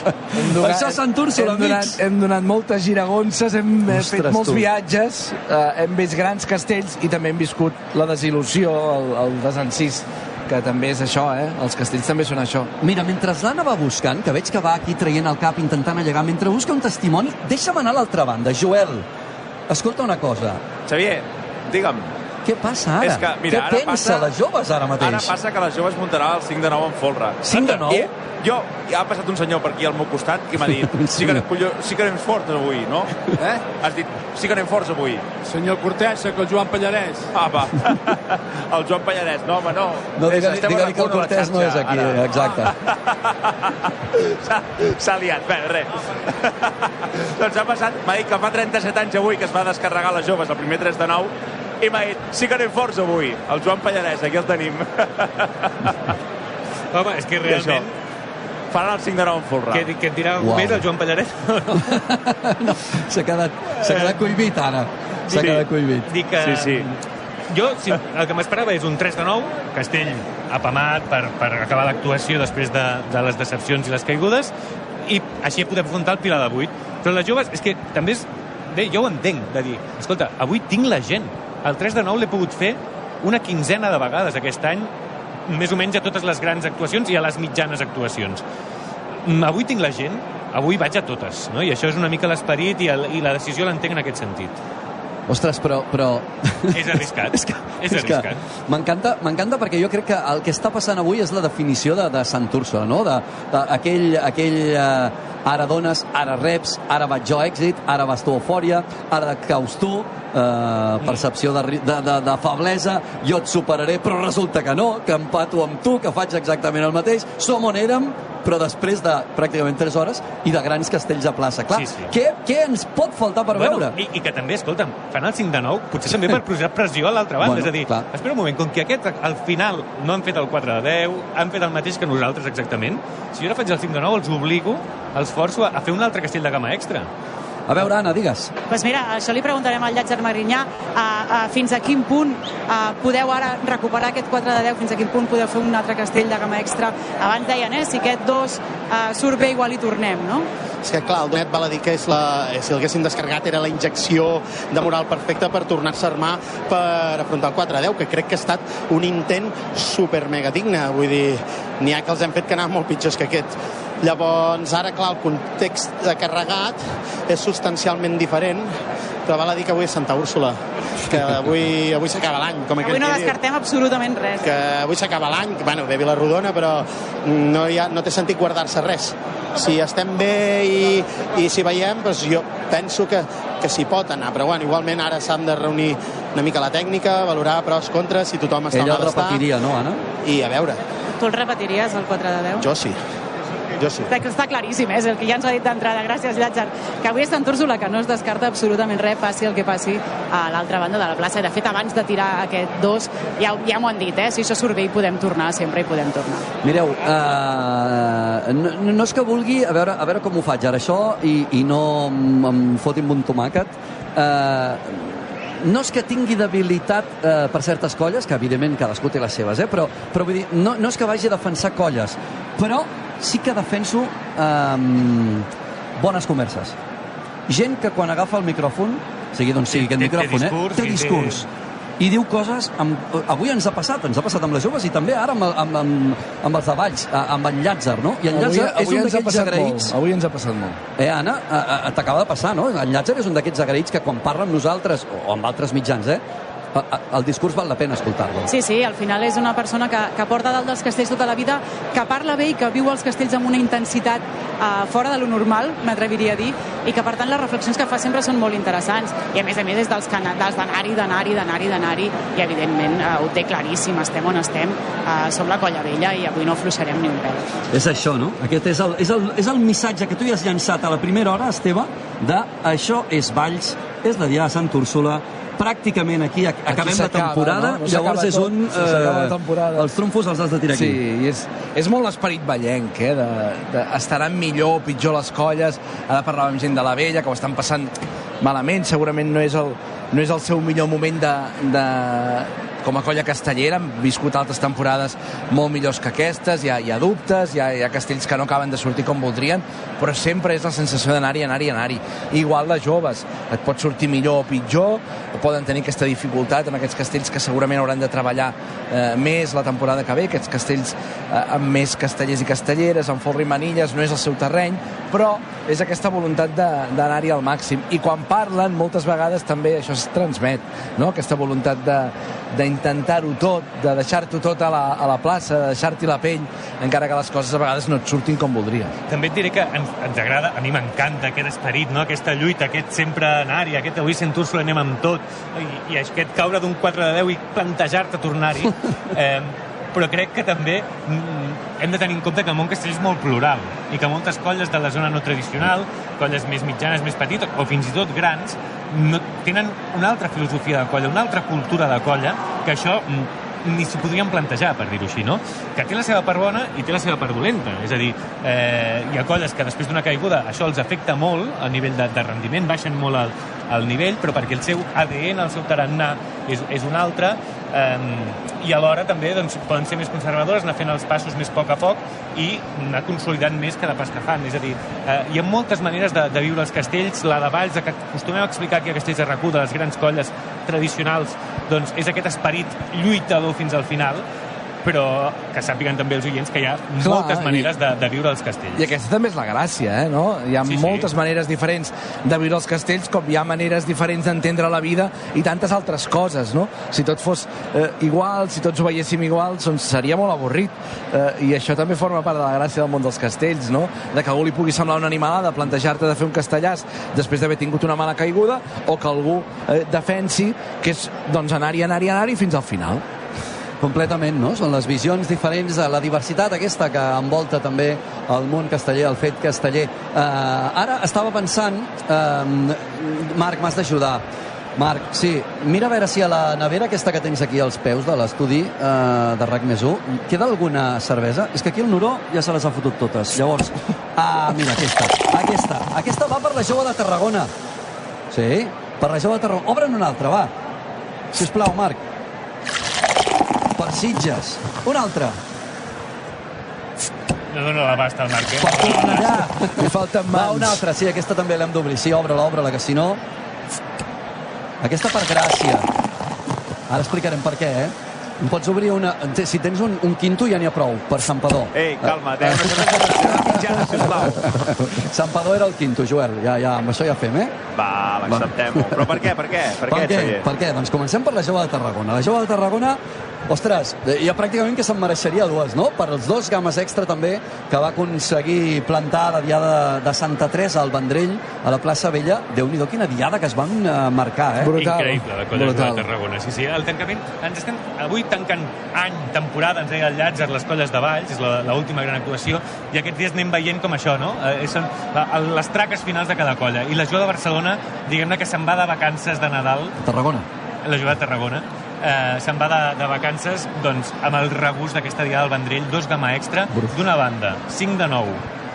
Això és Sant Úrsula, hem donat, hem donat moltes giragonses, hem Ostres, fet molts tu. viatges, eh, hem vist grans castells i també hem viscut la desil·lusió, el, el desencís, que també és això, eh? Els castells també són això. Mira, mentre l'Anna va buscant, que veig que va aquí traient el cap, intentant allegar, mentre busca un testimoni, deixa'm anar a l'altra banda. Joel, escolta una cosa. Xavier, digue'm. Què passa ara? És que, mira, Què ara pensa passa, les joves ara mateix? Ara passa que les joves muntarà el 5 de 9 en folre. 5 de 9? I jo, ha passat un senyor per aquí al meu costat que m'ha dit [LAUGHS] sí que, colló, sí que anem forts avui, no? Eh? Has dit, sí que anem forts avui. Senyor Cortesa, que el Joan Pallarès. Apa, [LAUGHS] el Joan Pallarès. No, home, no. No, És- digue-li estem digue a que el Cortés no és aquí, ara. exacte. [LAUGHS] S'ha liat, bé, res. doncs ha passat, m'ha dit que fa 37 anys avui que es va descarregar les joves el primer 3 de 9 i m'ha dit, sí que anem forts avui. El Joan Pallarès, aquí el tenim. [LAUGHS] Home, és que realment... faran el 5 de 9 en folre. Què, què et dirà Uau. més, el Joan Pallaret? [LAUGHS] S'ha quedat, s'ha quedat cohibit, ara. S'ha Sí. quedat cohibit. Dic que... Sí, sí. Jo, sí, el que m'esperava és un 3 de 9, Castell apamat per, per acabar l'actuació després de, de les decepcions i les caigudes, i així podem afrontar el Pilar de 8. Però les joves, és que també és... Bé, jo ho entenc, de dir, escolta, avui tinc la gent. El 3 de 9 l'he pogut fer una quinzena de vegades aquest any, més o menys a totes les grans actuacions i a les mitjanes actuacions. Mm, Avui tinc la gent, avui vaig a totes, no? i això és una mica l'esperit i, el, i la decisió l'entenc en aquest sentit. Ostres, però... però... És arriscat. [LAUGHS] és que, és és arriscat. m'encanta m'encanta perquè jo crec que el que està passant avui és la definició de, de Sant Úrsula, no? De, de, aquell, aquell eh, ara dones, ara reps, ara vaig jo èxit, ara vas tu eufòria, ara caus tu, eh, percepció de, de, de, de feblesa, jo et superaré, però resulta que no, que empato amb tu, que faig exactament el mateix, som on érem, però després de pràcticament 3 hores i de grans castells a plaça. Clar, Sí, sí. Què, què ens pot faltar per bueno, veure? I, I que també, escolta'm, fan el 5 de 9, potser també per [LAUGHS] posar pressió a l'altra banda. Bueno, és a dir, clar. espera un moment, com que aquest al final no han fet el 4 de 10, han fet el mateix que nosaltres exactament, si jo ara faig el 5 de 9, els obligo, els forço a, a fer un altre castell de gamma extra. A veure, Anna, digues. Pues mira, això li preguntarem al Llàtzer Magrinyà a, a, fins a quin punt a, podeu ara recuperar aquest 4 de 10, fins a quin punt podeu fer un altre castell de gamma extra. Abans deien, eh, si aquest 2 a, surt bé, igual hi tornem, no? És que, clar, el Donet val a dir que és la, si l'haguessin descarregat era la injecció de moral perfecta per tornar-se a armar per afrontar el 4 a 10, que crec que ha estat un intent super mega digne. Vull dir, n'hi ha que els hem fet que anaven molt pitjors que aquest. Llavors, ara, clar, el context de carregat és substancialment diferent, però val a dir que avui és Santa Úrsula, que avui, avui s'acaba l'any, com Avui no descartem absolutament res. que avui s'acaba l'any, bueno, bé Vilarrodona, però no, hi ha, no té sentit guardar-se res. Si estem bé i, i si veiem, doncs jo penso que, que s'hi pot anar, però bueno, igualment ara s'han de reunir una mica la tècnica, valorar pros, contres, si tothom està Ella on ha el d'estar. repetiria, no, Anna? I a veure, Tu el repetiries, el 4 de 10? jo sí. Jo sí. Està, està claríssim, eh? és el que ja ens ha dit d'entrada. Gràcies, Llàtzer. Que avui és Sant Úrsula, que no es descarta absolutament res, passi el que passi a l'altra banda de la plaça. I, de fet, abans de tirar aquest dos, ja, ja m'ho han dit, eh? si això surt bé hi podem tornar, sempre hi podem tornar. Mireu, uh, no, no és que vulgui, a veure, a veure com ho faig ara això i, i no em, em foti amb un tomàquet. Uh, no és que tingui debilitat eh, per certes colles, que evidentment cadascú té les seves, eh? però, però vull dir, no, no és que vagi a defensar colles, però sí que defenso eh, bones converses. Gent que quan agafa el micròfon, sigui d'on sigui aquest Té- té micròfon, discurs, eh? té discurs, i diu coses... Amb, avui ens ha passat, ens ha passat amb les joves i també ara amb, amb, amb, amb els de Valls, amb en Llàtzer, no? I en Avui, Llàtzer és avui un passat agraïts... molt. Avui ens ha passat molt. Eh, Anna, t'acaba de passar, no? En Llàtzer és un d'aquests agraïts que quan parla amb nosaltres, o amb altres mitjans, eh? El discurs val la pena escoltar-lo. Sí, sí, al final és una persona que, que porta dalt dels castells tota la vida, que parla bé i que viu els castells amb una intensitat uh, fora de lo normal, m'atreviria a dir, i que per tant les reflexions que fa sempre són molt interessants. I a més a més és dels, dels d'anar-hi, d'anar-hi, d'anar-hi, d'anar-hi, i evidentment uh, ho té claríssim, estem on estem, uh, som la colla vella i avui no afluixarem ni un pèl. És això, no? Aquest és el, és, el, és el missatge que tu ja has llançat a la primera hora, Esteve, de això és Valls, és la Diada de Sant Úrsula, pràcticament aquí ac acabem la s'acaba, temporada, no? No llavors és tot, sí, la temporada. els trumfos els has de tirar aquí. Sí, i és, és molt l'esperit ballenc, eh? De, de, estaran millor o pitjor les colles, ara parlàvem gent de la vella, que ho estan passant malament, segurament no és el, no és el seu millor moment de, de, com a colla castellera, han viscut altres temporades molt millors que aquestes, hi ha, hi ha dubtes, hi ha, hi ha castells que no acaben de sortir com voldrien, però sempre és la sensació d'anar-hi, anar-hi, anar-hi. Igual les joves, et pot sortir millor o pitjor, o poden tenir aquesta dificultat en aquests castells que segurament hauran de treballar eh, més la temporada que ve, aquests castells eh, amb més castellers i castelleres, amb folre i manilles, no és el seu terreny, però és aquesta voluntat de- d'anar-hi al màxim. I quan parlen, moltes vegades també això es transmet, no? aquesta voluntat de d'intentar-ho tot, de deixar-t'ho tot a la, a la plaça, de deixar-t'hi la pell, encara que les coses a vegades no et surtin com voldries. També et diré que ens, ens agrada, a mi m'encanta aquest esperit, no? aquesta lluita, aquest sempre anar-hi, aquest avui sent Úrsula anem amb tot, i, i aquest caure d'un 4 de 10 i plantejar-te tornar-hi. [LAUGHS] Eh, però crec que també mm, hem de tenir en compte que el món castell és molt plural i que moltes colles de la zona no tradicional, colles més mitjanes, més petites o fins i tot grans, no, tenen una altra filosofia de colla, una altra cultura de colla, que això mm, ni s'ho podríem plantejar, per dir-ho així, no? Que té la seva part bona i té la seva part dolenta. És a dir, eh, hi ha colles que després d'una caiguda això els afecta molt a nivell de, de rendiment, baixen molt el, el nivell, però perquè el seu ADN, el seu tarannà és, és un altre, eh, i alhora també doncs, poden ser més conservadores, anar fent els passos més a poc a poc i anar consolidant més cada pas que fan. És a dir, eh, hi ha moltes maneres de, de viure els castells, la de Valls, que acostumem a explicar aquí a Castells de RAC1, de les grans colles tradicionals, doncs és aquest esperit lluitador fins al final, però que sàpiguen també els oients que hi ha Clar, moltes i- maneres de, de viure els castells. I aquesta també és la gràcia, eh, no? Hi ha Sí, sí. moltes maneres diferents de viure els castells, com hi ha maneres diferents d'entendre la vida i tantes altres coses, no? Si tot fos eh, igual, si tots ho veiéssim igual, doncs seria molt avorrit. Eh, I això també forma part de la gràcia del món dels castells, no? De que algú li pugui semblar una animalada plantejar-te de fer un castellàs després d'haver tingut una mala caiguda o que algú eh, defensi que és doncs, anar-hi, anar-hi, anar-hi fins al final. Completament, no? Són les visions diferents, eh, la diversitat aquesta que envolta també el món casteller, el fet casteller. Uh, ara estava pensant, uh, Marc, m'has d'ajudar. Marc, sí, mira a veure si a la nevera aquesta que tens aquí als peus de l'estudi uh, de RAC més 1, queda alguna cervesa? És que aquí el Nuró ja se les ha fotut totes. Llavors, ah, mira, aquesta, aquesta, aquesta va per la jove de Tarragona. Sí, per la jove de Tarragona. Obre'n una altra, va. Sisplau, Marc. Per Sitges. Una altra. No dona l'abast al Marc, eh? Per Cornellà. Li falten Va, una altra. Sí, aquesta també l'hem d'obrir. Sí, obre-la, obre-la, que si no... Aquesta per Gràcia. Ara explicarem per què, eh? Em pots obrir una... Si tens un, un quinto ja n'hi ha prou, per Sampador. Ei, calma, eh, mitjana, sisplau. Sampador era el quinto, Joel. Ja, ja, amb això ja fem, eh? Va, l'acceptem-ho. Però per què, per què? Per, Per què, què? Per què? Doncs comencem per la jove de Tarragona. La jove de Tarragona, ostres, eh, ja pràcticament que se'n mereixeria dues, no? Per els dos games extra també que va aconseguir plantar la diada de, de Santa Teresa al Vendrell, a la plaça Vella. Déu-n'hi-do, quina diada que es van eh, marcar, eh? Increïble, la colla de Tarragona. Sí, sí, el tancament... Ens estem avui tancant any, temporada, ens deia el Llàtzer, les colles de Valls, és la- l'última gran actuació, i aquests dies anem veient com això, no? Eh, són la, les traques finals de cada colla. I la Jove de Barcelona, diguem-ne que se'n va de vacances de Nadal, Tarragona. la Jove de Tarragona, eh, se'n va de, de vacances doncs, amb el regust d'aquesta diada del Vendrell, dos gama extra, d'una banda, 5 de 9,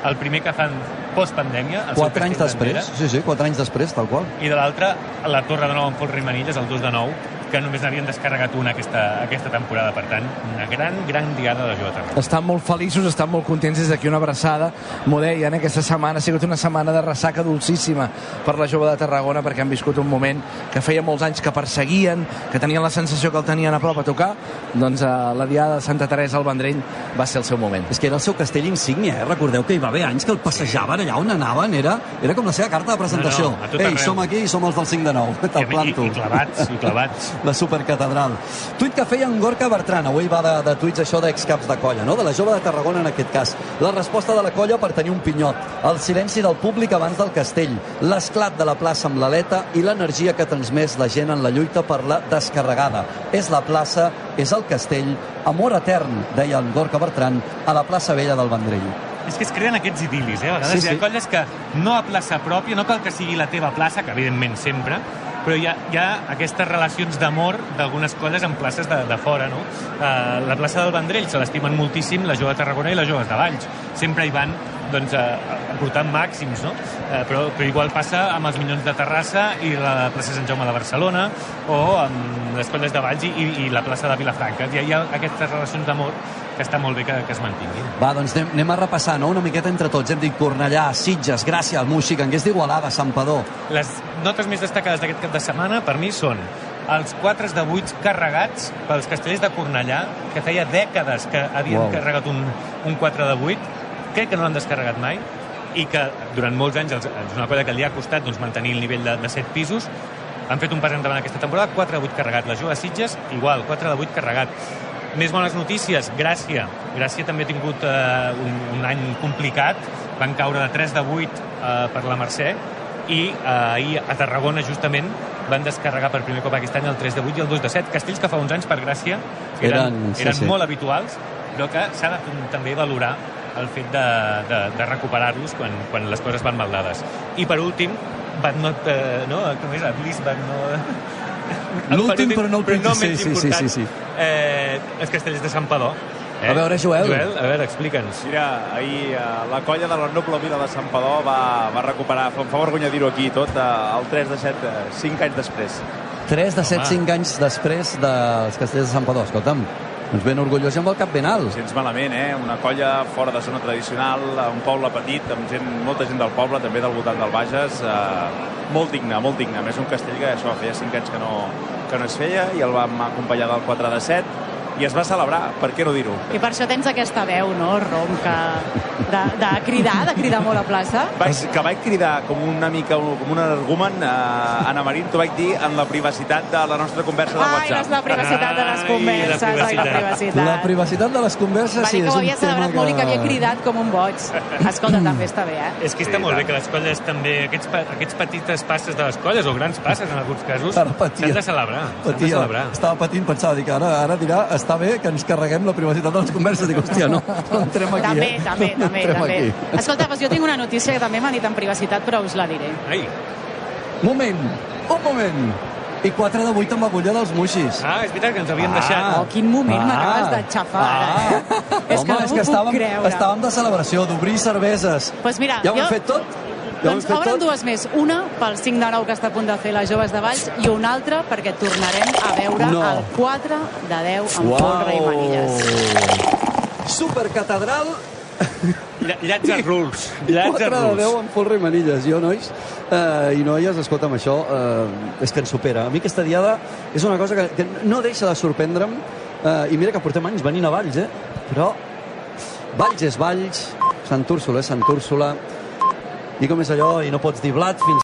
el primer que fan postpandèmia, Quatre anys després, sí, sí, quatre anys després, tal qual. i de l'altra, la Torre de Nou amb Pol Rimanilles, el 2 de 9, que només n'havien descarregat una aquesta, aquesta temporada. Per tant, una gran, gran diada de la Jove Tarragona. Estan molt feliços, estan molt contents des d'aquí una abraçada. M'ho deien, eh? aquesta setmana ha sigut una setmana de ressaca dolcíssima per la jove de Tarragona perquè han viscut un moment que feia molts anys que perseguien, que tenien la sensació que el tenien a prop a tocar. Doncs eh, la diada de Santa Teresa al Vendrell va ser el seu moment. És que era el seu castell insígnia, eh? Recordeu que hi va haver anys que el passejaven allà on anaven, era, era com la seva carta de presentació. No, no, Ei, som aquí i som els del 5 de 9. Te'l I- planto. i clavats, i clavats. La supercatedral. Tuit que feia en Gorka Bertran, avui va de, de tuits això d'excaps de colla, no? de la jove de Tarragona en aquest cas. La resposta de la colla per tenir un pinyot, el silenci del públic abans del castell, l'esclat de la plaça amb l'aleta i l'energia que transmès la gent en la lluita per la descarregada. És la plaça, és el castell, amor etern, deia en Gorka Bertran, a la plaça vella del Vendrell. És que es creen aquests idil·lis, eh? A vegades Sí, sí, sí. hi ha colles que no a plaça pròpia, no cal que sigui la teva plaça, que evidentment sempre, però hi ha, hi ha aquestes relacions d'amor d'algunes colles en places de, de fora, no? Uh, la plaça del Vendrell se l'estimen moltíssim la jove de Tarragona i les joves de Valls. Sempre hi van doncs, a portar màxims, no? Uh, però, però igual passa amb els Minyons de Terrassa i la plaça Sant Jaume de Barcelona o amb les colles de Valls i, i, i la plaça de Vilafranca. Hi ha, hi ha aquestes relacions d'amor que està molt bé que, que es mantinguin. Va, doncs anem, anem a repassar, no?, una miqueta entre tots. Hem dit Cornellà, Sitges, Gràcia, el Moixi, Cangués d'Igualada, Santpedor. Les notes més destacades d'aquest cap de setmana, per mi, són els 4 de 8 carregats pels castellers de Cornellà, que feia dècades que havien wow. carregat un, un 4 de 8, crec que no l'han descarregat mai, i que durant molts anys els, és una colla que li ha costat doncs, mantenir el nivell de, de 7 pisos, han fet un pas endavant aquesta temporada, 4 de 8 carregat. La Jove Sitges, igual, 4 de 8 carregat. Més bones notícies, Gràcia. Gràcia també ha tingut eh, un, un any complicat, van caure de 3 de 8 eh, per la Mercè, i eh, ahir a Tarragona justament van descarregar per primer cop aquest any el 3 de 8 i el 2 de 7, castells que fa uns anys per Gràcia Eren- eren, sí, eren sí. molt habituals, però que s'ha de també valorar el fet de, de, de recuperar-los quan, quan les coses van mal dades. I per últim, but not, eh, no? com és? At least, but no... L'últim, però no el però no Sí, sí, sí, important. sí, sí. Eh, els castellers de Sant Padó. Eh? A veure, Joel. Joel, a veure, explica'ns. Mira, ahir eh, la colla de la noble vila de Sant Padó va, va recuperar, em fa vergonya dir-ho aquí tot, eh, el 3 de 7, 5 anys després. 3 de 7, Home. 5 anys després dels castellers de Sant Padó. Escolta'm, doncs ben orgullós amb el cap ben alt. Gens malament, eh? Una colla fora de zona tradicional, un poble petit, amb gent, molta gent del poble, també del voltant del Bages, eh, molt digne, molt digne. A més, un castell que això feia 5 anys que no, que no es feia i el vam acompanyar del 4 de 7 i es va celebrar, per què no dir-ho? I per això tens aquesta veu, no, ronca, de, de cridar, de cridar molt a plaça. Vaig, que vaig cridar com una mica, com un argument, eh, Anna Marín, t'ho vaig dir en la privacitat de la nostra conversa de Ai, WhatsApp. és la privacitat de les converses, ai, la privacitat. La privacitat de les converses, Va sí, dir que és ho un havia tema celebrat molt i que havia cridat com un boig. Escolta, també està bé, eh? És que està molt bé que les colles també, aquests, aquests petites passes de les colles, o grans passes en alguns casos, patia. s'han de celebrar. S'han de Patia, celebrar. estava patint, pensava, dic, ara, ara dirà, està bé que ens carreguem la privacitat de les converses. Dic, hòstia, no, no entrem aquí, També, eh? també, No també, també. aquí. Escolta, doncs jo tinc una notícia que també m'han dit en privacitat, però us la diré. Ai. Moment, un moment. I 4 de 8 amb l'agulla dels muixis. Ah, és veritat que ens havien deixat. Oh, quin moment Ah. m'acabes de xafar, ara, eh? [LAUGHS] És Home, que no és que estàvem, creure. estàvem de celebració, d'obrir cerveses. Pues mira, ja ho hem jo- fet tot? Doncs fet obren tot? dues més. Una pel 5 de 9 que està a punt de fer les joves de Valls i una altra perquè tornarem a veure No. el 4 de 10 amb Folra i Manilles. Supercatedral Llats rules. Llats 4 de rules. 10 amb folre i manilles. Jo, nois eh, i noies, escolta'm, això eh, és que ens supera. A mi aquesta diada és una cosa que, que no deixa de sorprendre'm eh, i mira que portem anys venint a Valls, eh? Però Valls és Valls, Sant Úrsula és Sant Úrsula i com és allò, i no pots dir blat fins